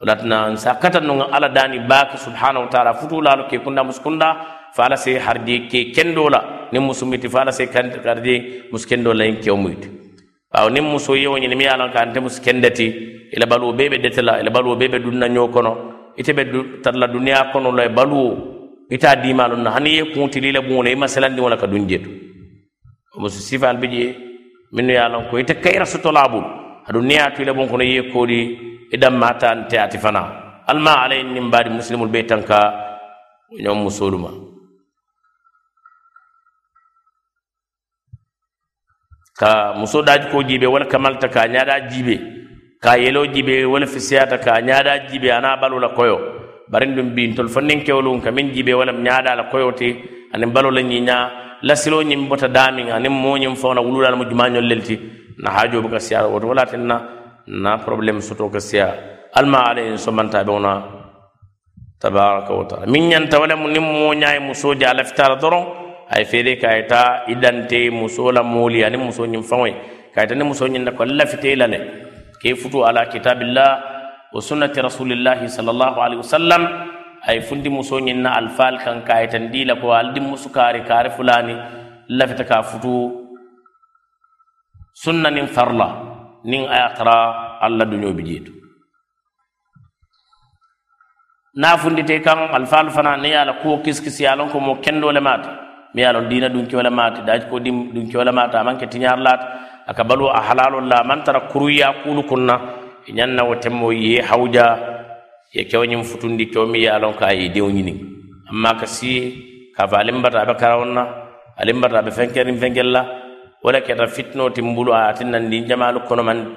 walatna sa katan kata ala daani baake subhanahu wa taala futulalo ke kunda muskunda fa ala se hardi ke kendola la. Musumiti fa ala se hardi muskendola en yin aw nin muso yewo ñini mi ye a lon ka ante musu kendeti ila baluwo bee be dete la ila baluwo bee be dunna ñoo kono ite be tarla duniya kono la baluwo ita diima lon na hani ye kuntili le buŋo la i masalandiŋo la ka duŋ jetu musu sifal bi je minnu ye a lon ko ite kayira sotola bulu aduŋ niŋ tu i la buŋo kono i ye koodi i danma ta nte ati fana alma alayin nin baadi musilimul be tanka ñoŋ musoolu ma ka muso daji ko jibe wala kamalta ka ñaada jibe ka yelo jibe wala fisiyata ka ñaada jibe ana balola koyo. Barin ɗum bintol fo nin ka min jibe wala ñaada la koyo te anin balo la ñiña lasilo ñin bota damin anin moñin fawna wululal mo jumañol lelti na hajo buka siyara woto wala tinna na probléme soto ka siya. Alma ala en somanta ona tabaraka wa taala. Min ñanta wala mo nin moñayi musoje ala fitara doron a fere feere ka a ye taa muso la mooli ani muso ñiŋ faŋo ka a ni muso ñiŋ na ko lafita i ke futu ala kitabillah wa sunnati rasulillah sallallahu alaihi wasallam ay fundi muso ñiŋ na alfal kan ka a ye ko aldi musukari kare fulani kaari fulaani. Lafita ka futu sunnanin farla nin a ye tara alla duñoo bi jeetu fundite kan alfal fana niŋ ye a la kuwo ko mo kendo le mata mi ye a lon diina dunkewo le daaji ko dim dunkewo le maata a maŋ ke tiñaar laata a ka baluwo a halalol la a maŋ tara kuruya kuulu kunna? E I ñaŋ na wo temmo ye hawja ye kewo ñiŋ futundi kewo mi ye a lon ka a ye diŋo ñiniŋ amma ka si e ka fa aliŋ bata a be karawon na aliŋ bata a be fenkeriŋ fenkel la wo le keta fitinoo ti mbulu a ate naŋ diŋ jamaalu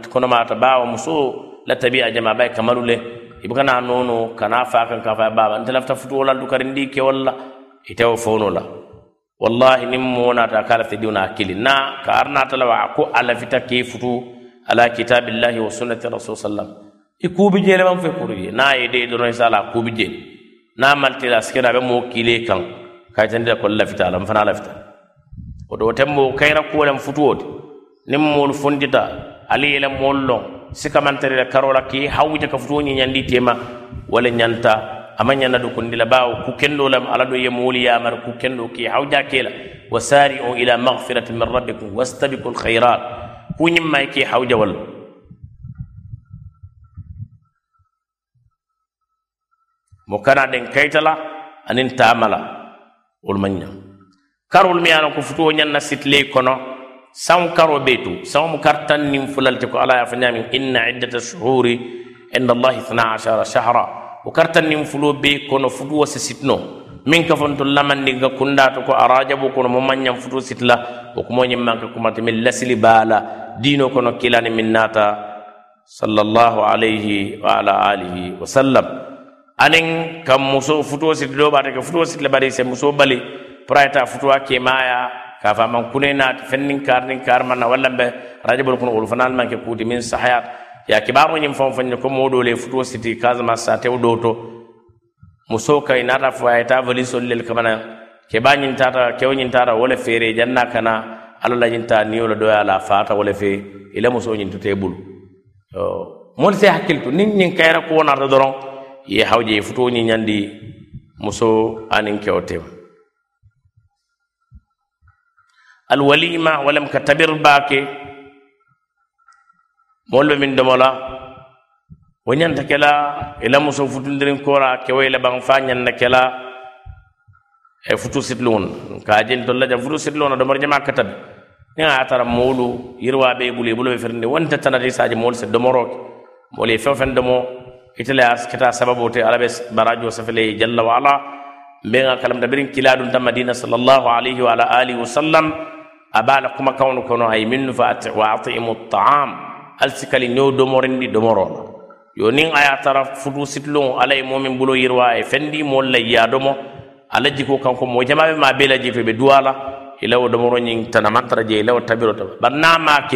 konomaata baawo musoo la tabi a jama baye kamalu le. I buka naa noono ka naa faa kaŋ ka fa ye baaba nte lafita futuwo la dukarindi kewol la itewo fono la. wallahi nin mo nata ka alafita diw na hakili na ka ar nata lawa ko alafita ke futu ala kitabillahi wa sunnati rasul sallam. I kubi jele man fe kurje na ye de doron sala kubi jele. Na maltila sikira be mo kile kan ka tan da ko lafita alam fana lafita o do tem mo kayra ko lam futu futuwot nin mo fundita. Ali ele mo lon sikamantere karola ki hawita ka futu futuwo nyandi tema wala nyanta amanyana do kondila bawo ku kendo lam ala do ye muli ya mar ku kendo ki hawja kela wasari'u ila maghfirati min rabbikum wastabiqul khairat ku nyimma ki hawja wal mukana den kaytala anin tamala wol manya karol mi ala ko futo nyanna sitle kono saw karo betu saw mu kartan nim fulal ko ala ya fanyami inna iddatash shuhuri inda allahi 12 shahra wo kar tan nin fulo be kono futuwo si sitno min ka fonto lamandi nga kundato ko arajabu kono mo mañam futuwo sitla wo kumo ñim manke kumata min lasili baala dino kono kilani min nata sallallahu alayhi wa ala alihi wa sallam anin kam muso futuwo siti ɗo ɓata ke futuwo siti le bari se muso bali pourayta futuwa ke maya ka faman kune naati fennin kar nin kar manna walla ɓe rajabol kono wolu fanal manke kuuti min sahayat ya kibaro ñiŋ faŋo faŋ ko moo doo le futuo siti kasamas satewo doo to muso ka i naata fo a ye taa valisolu lelu kamana. Keba ñiŋ taata kewo ñiŋ taata wo le feere janna kana alla la ñiŋ taa niyo la doo ye a la faata wo le fee i la musoo ñiŋ tutee bulu. Moolu se hakkili to niŋ ñiŋ kayira kuwo naata doroŋ ye hawje ye futuo ñiŋ ñandi musoo aniŋ kewo tem. Alwalima walam ka tabir baake moolu be miŋ domo la wo ñanta ke la i la muso futundiriŋ koora kewo i la baŋ faa ñanna ke la e futu sitiliŋo na ka a jeŋ tolla jaŋ futu sitiliŋo na domori jamaa kata de niŋ a ye tara moolu yiriwaa be i bulu i bulu be firindi wonte tanata i saaje moolu se domoroo ke moolu ye feŋ feŋ domo ite le ye keta sababoo te ala be barajoo safele ye jalla wa ala mbe ŋa kalamta biriŋ kilaa dunta madina salallahu alayhi wa ala alihi wa sallam a be a la kumakaŋolu kono a ye minnu fa ati wa atimu taam alsikali new domorindi domorola yo nin a tara futu sitilon ala ye momin bulo yirwa e fendi moolu la yiya domo. Ala jiko kanko mo jamaɓe ma bee la jefe be duwa ilawo e domoro tana mantara je e ilawo tabiro tama bari naa maa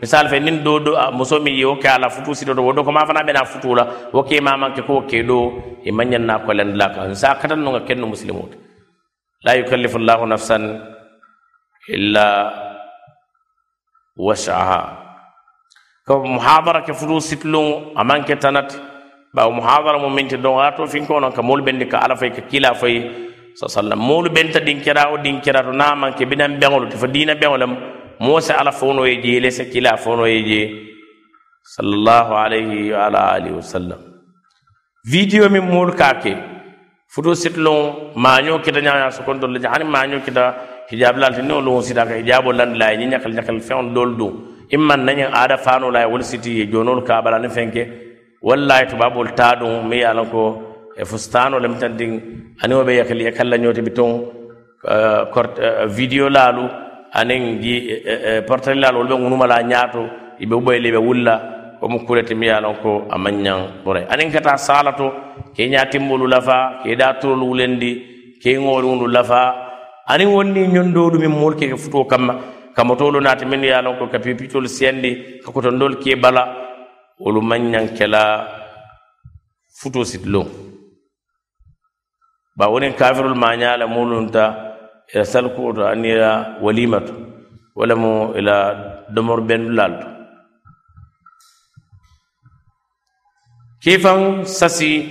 misal fe nin do do muso min yo ke ala futu sido do wodo ko ma fana bena futu la wo ke ma man ko ke do e manyan na ko len la kan sa katan no ken no la yukallifu allah nafsan illa was'aha. ko muhadara ke fudu sitluŋo amanke tanat ba tanati bawo muhadara mu miŋ ti doŋ a ka mol bendi ka ala fay ka kila fay sa sallam mol benta din kira o din kira a na manke binam bengol to fo bengolam beŋo se ala fono e je le se kila fono e je sallallahu alayhi wa ala alihi wasallam video mi mol ka ke futo sitlon maño so kon do le hani maño kita hijablal ti ne o lo sida ka hijab landila ye ñi ñakal fe on doolu imman nañin aada faanula ye wolu siti ye joonolu kaabala ni fenke. Wallahi tubabol taa ɗum mi ye a ko e fustano lem tan din ani wo ɓe yakali ye kallañoote bi ton eh, eh, vidéo laalu aniŋ ji e, e, e, portali laalu wolɓe gunumala ñaato iɓe ɓoyle ɓe wulla omo kurete mi ye ko a mañaŋ ɓuray aniŋ kata sala to ke ñaatimbolu lafa ke da turolu wulendi ke ŋoolu ŋundu lafa anin wonni ñondoolu min moolu keke futoo kamma. kamotolu naati min ye lon ko ka pipitolu siyandi ka kotondolu ke bala wolu mañaŋ kela futo sitilon ba wonin kafirul maña la mulunta ila salkuo to ani ila walima to wala mu ila domor bendulal to kifan sasi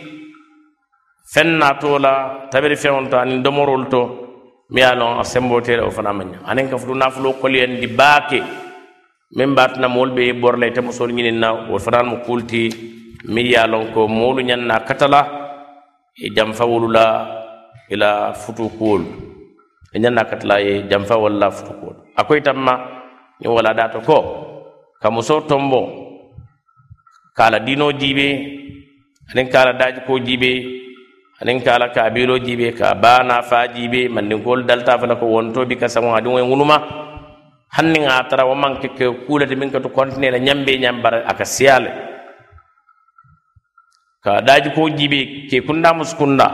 fen natola tabiri feŋol to anin domorol to mi ye a loŋ a sembotere o fana maña aniŋ ka futu nafuloo koliyandi baake. Meŋ be a moolu be bor la ite musoolu ñiniŋ na wo fanaŋ mu kuulu ti miŋ ye a loŋ ko moolu ñaŋ na kata la i e janfa wolu la i la futu kuwolu i e ñaŋ na kata la i e janfa wolu la futu kuwolu a ko itaŋ ma ñiŋ wala daato ko ka musoo tombo ka a la diinoo jiibee aniŋ ka a la daajikoo jiibee anin kala kabilo jibe ka bana fa jibe mandinkol dalta fala ko wontobi ka samo adin way ngunuma hanni nga tara wa manke ke kulate min ka to kontine la nyambe nyambara aka siyale ka daji ko jibe ke kunda muskunda.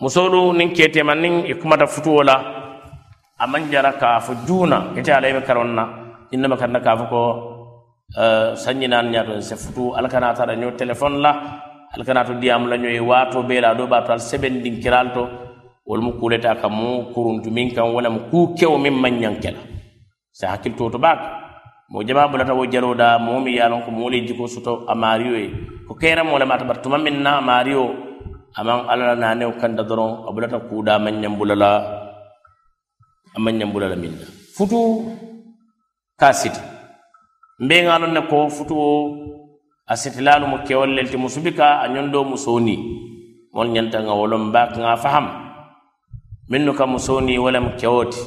Musolu nin kete man nin ikumata futuwola aman jara ka fo juna ite ala be karonna. Inna makanna ka fo ko sañinan ñato se futu. Alkana tara ño téléphone la. alkana to diyam la ñoy e waato beela do ba tal sebendin kiral to wol mu kuleta kam mu kuruntu min kan wala mu ku kew min man nyankela sa hakil to to bak mo jama bulata wo jalo da mo mi yalon ko mo le jiko suto amariyo e ko kera mo le mata batuma min na amariyo aman alala nane o kanda doron abulata kuda man nyambulala aman nyambulala minna. Futu kasiti mbe ngalon ne ko futu a asitilalu mu kewol lelti musubi ka a ñondo musoni mol ñanta ŋa wolon ba ŋa faham. Minnu ka musoni wala mu kewoti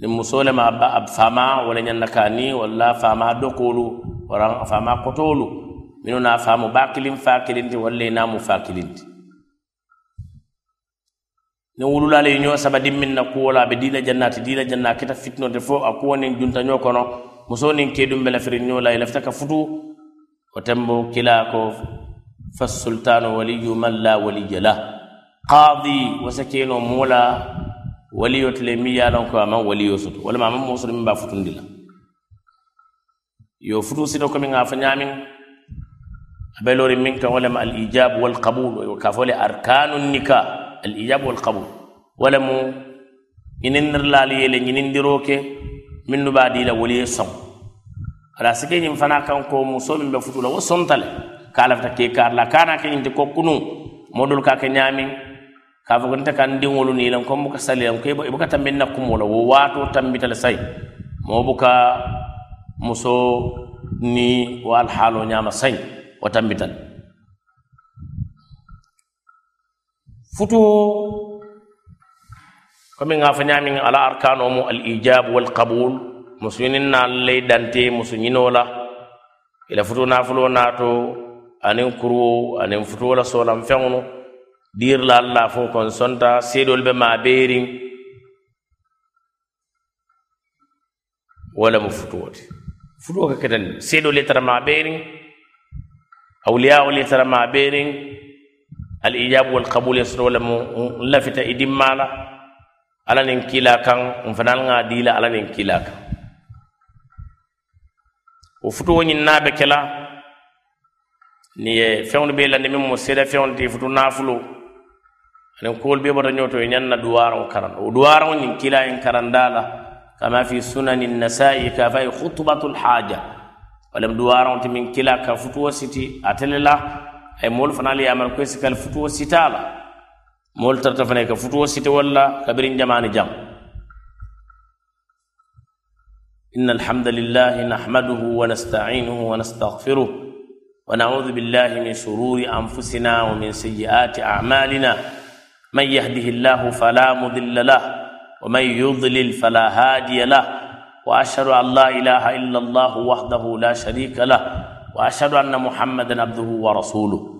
ni musole ma ba ab fama wala ñanna kani walla fama dokolu wara fama kotolu minu na famu ba kilin fa kilinti walla inamu fa kilinti ni wululale ñoo saba dimmin na kuwola aɓe dina jannati dina diila janna kita fitnode fo a kuwonin juntaño kono muso nin kedum bela firinno la ilafta ka futu وتمو كلاكو فالسلطان ولي من لا ولي له قاضي وسكينو مولا ولي تلميا لونكو اما ولي يوسف ولا ما مسلم با فتون دي لا يو فتو سيدو كمي غا فنيامين بلوري منك ولا ما الايجاب والقبول وكافول اركان ijab wal والقبول ولا مو ينندر لالي يلي ينندروكي minnu b'a di la wolu ye soŋ ala sike ñiŋ fana kan ko muso min be futu la wo sonta le ka lafita ke kaari la kana ke ñinti ko kunu modolu ka ke ñaamiŋ ka fo ko nte kan diŋolu nii lan ko buka sali lan ko i buka tambin na kumo la wo waato tambita le sayi moo buka muso ni wo alhaalo ñaama sayi wo tambita le futuo فمن غافنا من على أركانهم الإيجاب والقبول مسلمين اللي دانتي مسلمين ولا إلى فتونا فلوناتو أنين كرو أنين فتولا سولم فعونو دير لا الله فو كونسونتا سيدول بما بيرين ولا مفتوت فتوك كتن سيدول يترى ما بيرين أولياء اللي ترى ما بيرين الإيجاب والقبول يسروا لهم لفت إدمالا ala nin kila kan n fanal ŋa dila ala nin kila kan wo futuwo ñiŋ naa be kela ni ye feŋolu be landi miŋ mu seeda feŋolu ti futu naafulo aniŋ kuwolu be bota ñoto ye ñaŋ na duwaraŋo karan wo duwaraŋo ñiŋ kila yin karanda la kama fi sunani nasai ka fa ye khutbatul haja walem duwaraŋo ti miŋ kila ka futuwo siti atele la ay moolu fanaŋ ye amar koy sikal futuwo sita la moolu tarta fana ka futuwo siti walla kabirin jamani jam إن الحمد لله نحمده ونستعينه ونستغفره ونعوذ بالله من شرور أنفسنا ومن سيئات أعمالنا. من يهده الله فلا مضل له ومن يضلل فلا هادي له. وأشهد أن لا إله إلا الله وحده لا شريك له. وأشهد أن محمدا عبده ورسوله.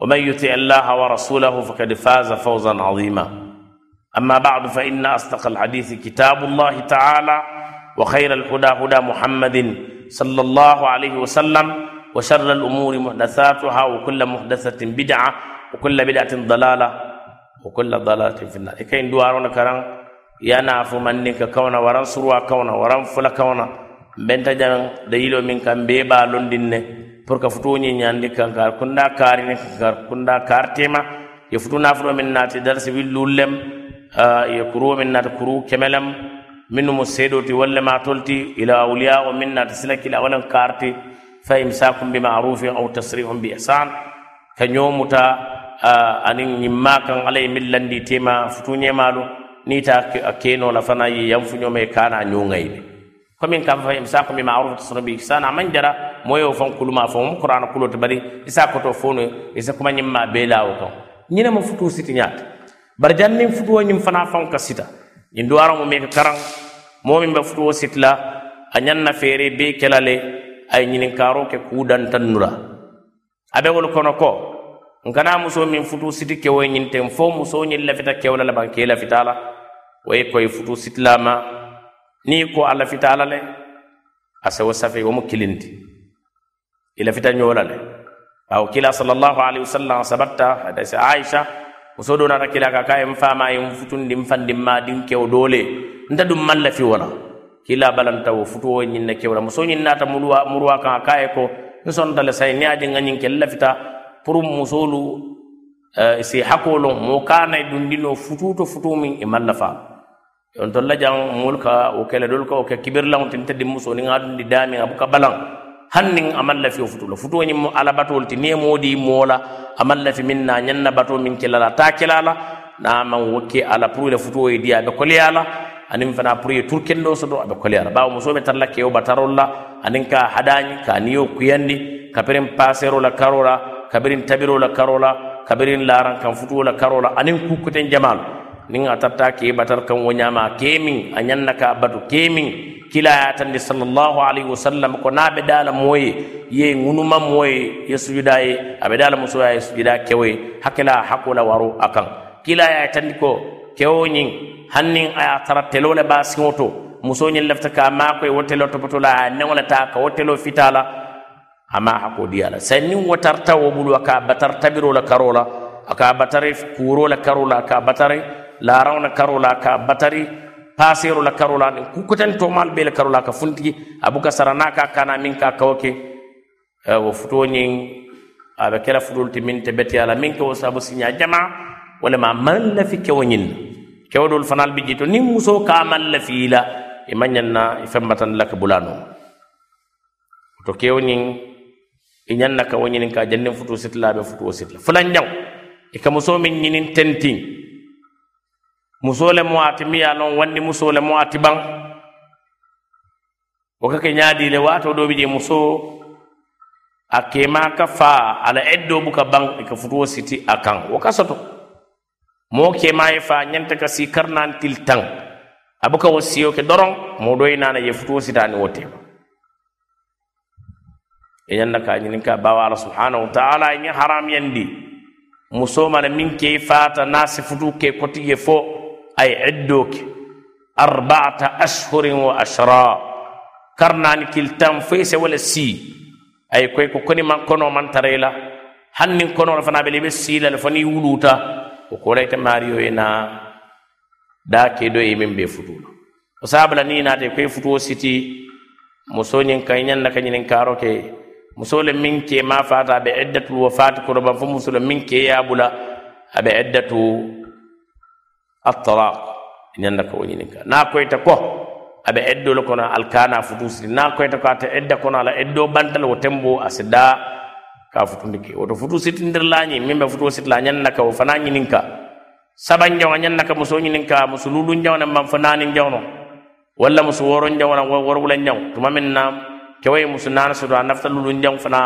ومن يطع الله ورسوله فقد فاز فوزا عظيما. أما بعد فإن أصدق الحديث كتاب الله تعالى وخير الهدى هدى محمد صلى الله عليه وسلم وشر الأمور محدثاتها وكل محدثة بدعة وكل بدعة ضلالة وكل ضلالة في النار. كاين دوارون كران يانا فمنك كونا وران سروا كونا وران فلا كونا بنت جان دليل من كان بيبا لندن. Pour que futuñi ñandi kankar kunda karini kankar kunda kartema ye futu nafulo min naati darsi willullem ye kuruwo min naata kuru kemelem. Minnu mo seedoti walla ma tolti ila awliya o min naata sila kila walan karti fa imsakum bi ma'rufin aw tasrihum bi ihsan. Ka ñomuta anin ñimma kan ala ye min landi tema futuñemalu ni ta keno la fana ye yanfuñome kana ñoŋayde فمن كان فهم ساق بمعروف تصنع بإحسان من جرى مويو فهم كل ما فهم قرآن كله تبري. إساق توفون إساق من يما بيلا وكم نينا من فتو ستنيات برجان من فتو نيم فنا فهم كسيتا. إن دوارا مميك كران. مومن بفتو ستلا أنيان نفيري بي كلالي. أي نينين كارو كودان تنورا. أبي ولو كونو كو. nkana muso min futu siti kewo ñinten fo muso ñin lafita kewla laban ke lafitala wo ye koye futu sitilama ni ko alla fita la le. Asewo safe wo mo kilindi ila fita ñola le. Aw kila sallallahu alaihi wasallam sabatta hadith aisha muso do nata kila ka kaye fama ye futundi mfandi ma din kew dole. Nda dum malla fi wala kila balanta wo futu wo nyinna kewra muso nyinna ta murwa murwa kan kaye ko. Nson dale say ni aje ngani kel lafita pour musolu uh, si hakolo mo kana dundino futu to futu min e malla fa on to lajang mulka o kele dol ko ke kibirlan tin teddi muso ni ngadundi dami abuka balang hannin amalla fi futu la futu nyim ala batol ti ne modi mola amalla fi minna nyanna bato min kilala ta kilala na man wokke ala pour le futu e dia be koliyala anin fana pour ye turkendo soto aɓe koliyala ɓawo musoɓe tarla kewo batarol la anin ka haɗañi ka niyo kuyandi kabirin pasero la karola kabirin tabiro la karola kabirin laran kan futuwo la karola anin kukkuten jamal nin a tarta ke batar kan woñama kemin a ñanna ka batu kemin kila yatandi sallallahu alayhi wasallam ko na ɓe dala moye ye ŋunuma moye ye sujuda ye aɓe dala musoya ye sujuda kewoye hakkila hakola waro a kan kila yatandi ko kewo ñin hannin aya tara telo le ba siŋo to muso ñin lefta ka makoye wo telo topotola aya neŋo le ta ka wo telo fitala ama hako diyala sa nin wo tarta wo bulu a ka batar tabiro la karo la a ka batare kuuro la karo la a ka batare larawna karola aka batari pasero la karola ni kukoten to mal be la karola ka funti abuka sarana ka kana min ka kawke wo futo nyin abe kala fudul ti min te beti ala min ko sabu sinya jama wala ma man la fi kewnin kewdul fanal bi jito ni muso ka man la fi la manyanna e fembatan lak bulano. To kewnin e nyanna ka wonin ka jannin futu sitla be futu sitla. Fulan jaw e ka muso min nyinin tenting musole mo ati mi ye lon wandi musole mo ati baŋ o kake ke ñaadi waato ɗo bi muso. A kema ka faa ala eddo buka ban i ka futuwo siti a kan wo ka soto moo kema ye faa ñante ka si karnan til tan a buka wo siyo ke doron mo doyi naana ye futuwo sitaani wo tema e ñanna ka ñinin ka bawa ala subhanahu wa taala e ñiŋ haramuyandi musoma le min ke i faata naŋ si futuu ke kotiye fo. أيعدك أربعة أشهر وأشرا كرنان كلتان فيس ولا سي أي كويكو كوني من كونو من تريلا هنن كونو فنا بلي بسيلا لفني ولوتا وكوليت ماريو هنا دا كيدو يمين بفتولا وصابلا نينا تي كوي فتو سيتي muso ñiŋ kaŋ i ñaŋ ka ñiniŋ kaaro ke muso le miŋ ke maa faata a be iddatul wafaati koroba fo muso le miŋ keeyaa bula a be iddatu at-talaq inanda ko woni ka na koyta ko aɓe eddolo kono alkana futusiri na koyta ko ata edda kono ala eddo bantal wo tembo asida ka futundiki woto futu sitindir lañi min ɓe futuo sitla ñanna ka wo fana saban jawa ñanna ka muso ñininka muso lulun jawna man fo nanin jawno walla muso woron jawna worwulan jaw tuma min na kewaye muso nana soto a nafta lulun jaw fana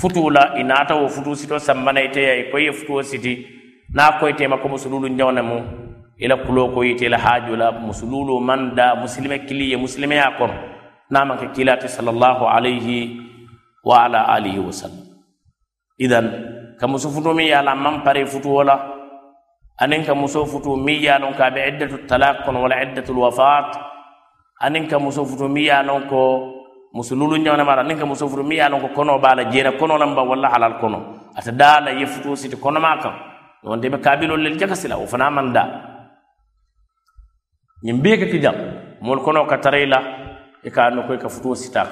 futula inata wo futu sito sammanayteya e koye futuo siti na koytema ko muso lulun jawna mum ila kulo ko yite ila haaju la musululu man da muslime kiliye muslime ya kono naman ke kilati sallallahu alayhi wa ala alihi wa sallam idan ka muso futu mi yala man pare futu wala anin ka muso futu mi yalon ka be iddatu talaq kono wala iddatu wafat anin ka muso futu mi yalon ko musululu nyawna mara anin ka muso futu mi yalon ko kono bala jena kono lamba wala halal kono ata dala ye futu siti kono makam wonde be kabilol lel jakasila o fana man da ñiŋ bee ka kijam moolu kono ka tara i la i ka a nokoy ka futuo sita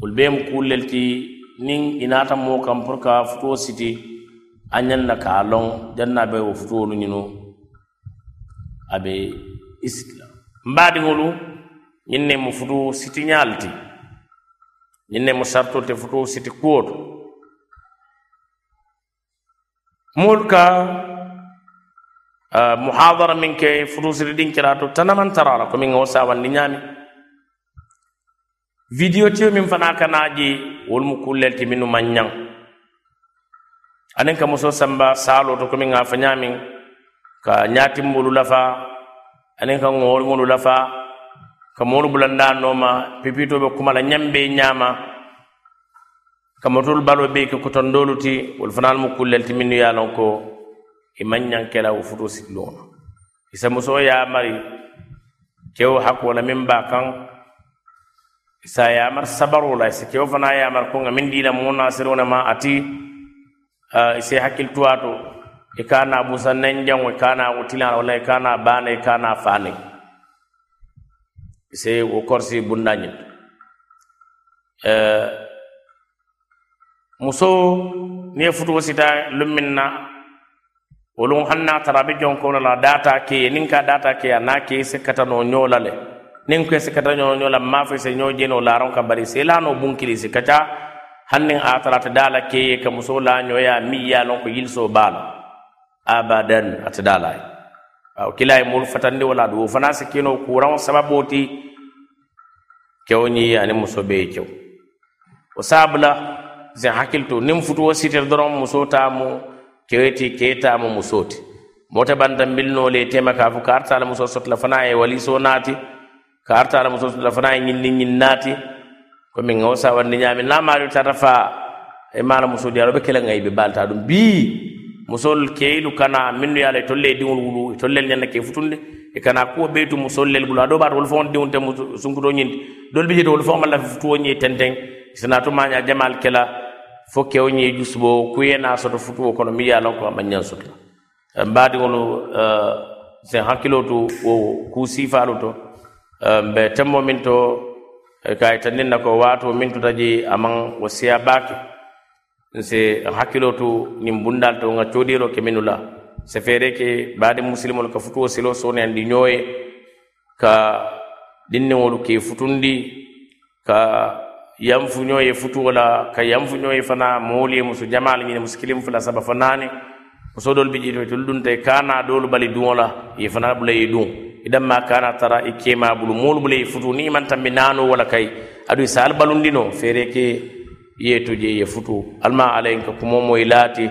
wolu bee mu kuulu le ti niŋ i naata moo kaŋ pour ka futuo siti a ñaŋ na ka a loŋ jaŋ naa be wo futuolu ñinu a be i siti la mbaadiŋolu ñiŋ ne mu futu sitiñaalu ti ñiŋ ne mu sartol te futuo siti kuwo to moolu ka Eh, muhadara min ke futusiri ɗin kirato tanaman tarara komin o sawandi ñaami. Video tiyo min fana kanaji wolmu kullelti minu man ñang anin ka muso samba salo to komin a fa ñamin ka ñatimmolu lafa anin ka ŋoolŋolu lafa ka moolu bulanda nooma pipitoɓe kumala ñambe ñama ka motolu balo be ke kotondolu ti wol fanal mu kullelti minnu ye lon ko i maŋ ñaŋ wo futu sitiloo no i se musoo ye a mari kewo hakko la miŋ be kaŋ i se ye a mari sabaroo la i se kewo fanaŋ ye a mari ko ŋa miŋ dii la moo naasiroo ne ma ati i se hakkili tuwaa to i ka naa busa nenjaŋo i ka naa wutilaŋ walla i ka naa baane i ka naa faane i se wo korsi bunda ñiŋ e, musoo niŋ ye futuo sita luŋ na wolum hanna tara be jonkono la data ke nin ka data ke na ke se kata no nyola le. Nin ko se kata no nyola ma fe se nyo jeno la ron ka bari se la no bunkili se kata hannin a tara ta dala ke ka muso la nyoya mi ya lon ko yilso bala. Abadan at dala aw kila ye moolu fatandi wala du. Wo fana si keno kuraŋo sababo ti kewo ñi ani muso be kew wo sabula sen hakkilto niŋ futuwo sitere doroŋ muso tamu keweti ketamo musoti. Mota banta mbilnole tema ka fo kartala muso sotla fana e waliso naati kartala muso sotla fana e ñinni ñin naati komin o sawandi ñaami namaɗo tata fa e mala muso di aɗoɓe kela gay ɓe balta ɗum bi musol keyɗu kana minno yaala e tolle e diŋol wulu e tollel ñanna ke futunde. E kana kuwo ɓeytu musollel ɓulu aɗo ɓaata wol fon diŋol te sunkuto ñinde dolɓe jeeto wol fon malla futuwo ñe tenteng sina to maña jamal kela fo kewo ñe jusubo kuyena soto futuwo kono mi yalon ko ama ñan sotla wono sen hakkilo to wo ku sifalu to. Mbe temmo min to kay tanninna ko waato min to taji aman wo siya baake nse hakkilo to nin bundal to nga codiro ke minula. Se feere ke baade musilimolu ka futuwo silo sone andi ñooye ka dinniŋolu ke futundi. Ka yanfuñoye futuwo la ka yanfuñoye fana moolu ye muso jamal ñine muso kilim fula saba fo naani muso doolu bi jiitumi tolu dunta i kana doolu bali duŋo la ye fana bula ye duŋ. I idamma kana tara i kema bulu moolu bula ye futu ni man tambi naano wala kay adu i saal balundino feere ke yeeto je ye futu. Alma alayin ka kumo moyi laati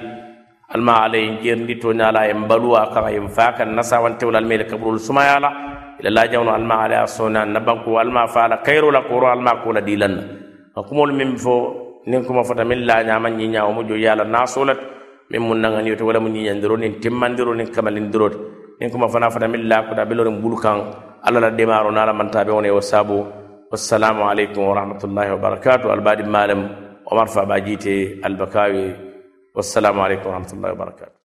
alma alayin jerndi to ñala yen baluwa kaŋa yen faa kan nasawantewol alma ile kaburol sumayala ila lajawno alma alaya sona nabanko alma faala kayro la koro alma kola dilanna kumol min fo nin kuma fota min la nyama mu jo yala nasulat min mun nanga wala mun nyi nin timmandiro nin kamalin nin kuma fana fota min la kuda belore bulukan alla la demaro nala mantabe woni o sabu wassalamu alaikum wa rahmatullahi wa barakatuh albadi malam ومرفع باجيتي البكاوي والسلام عليكم ورحمه الله وبركاته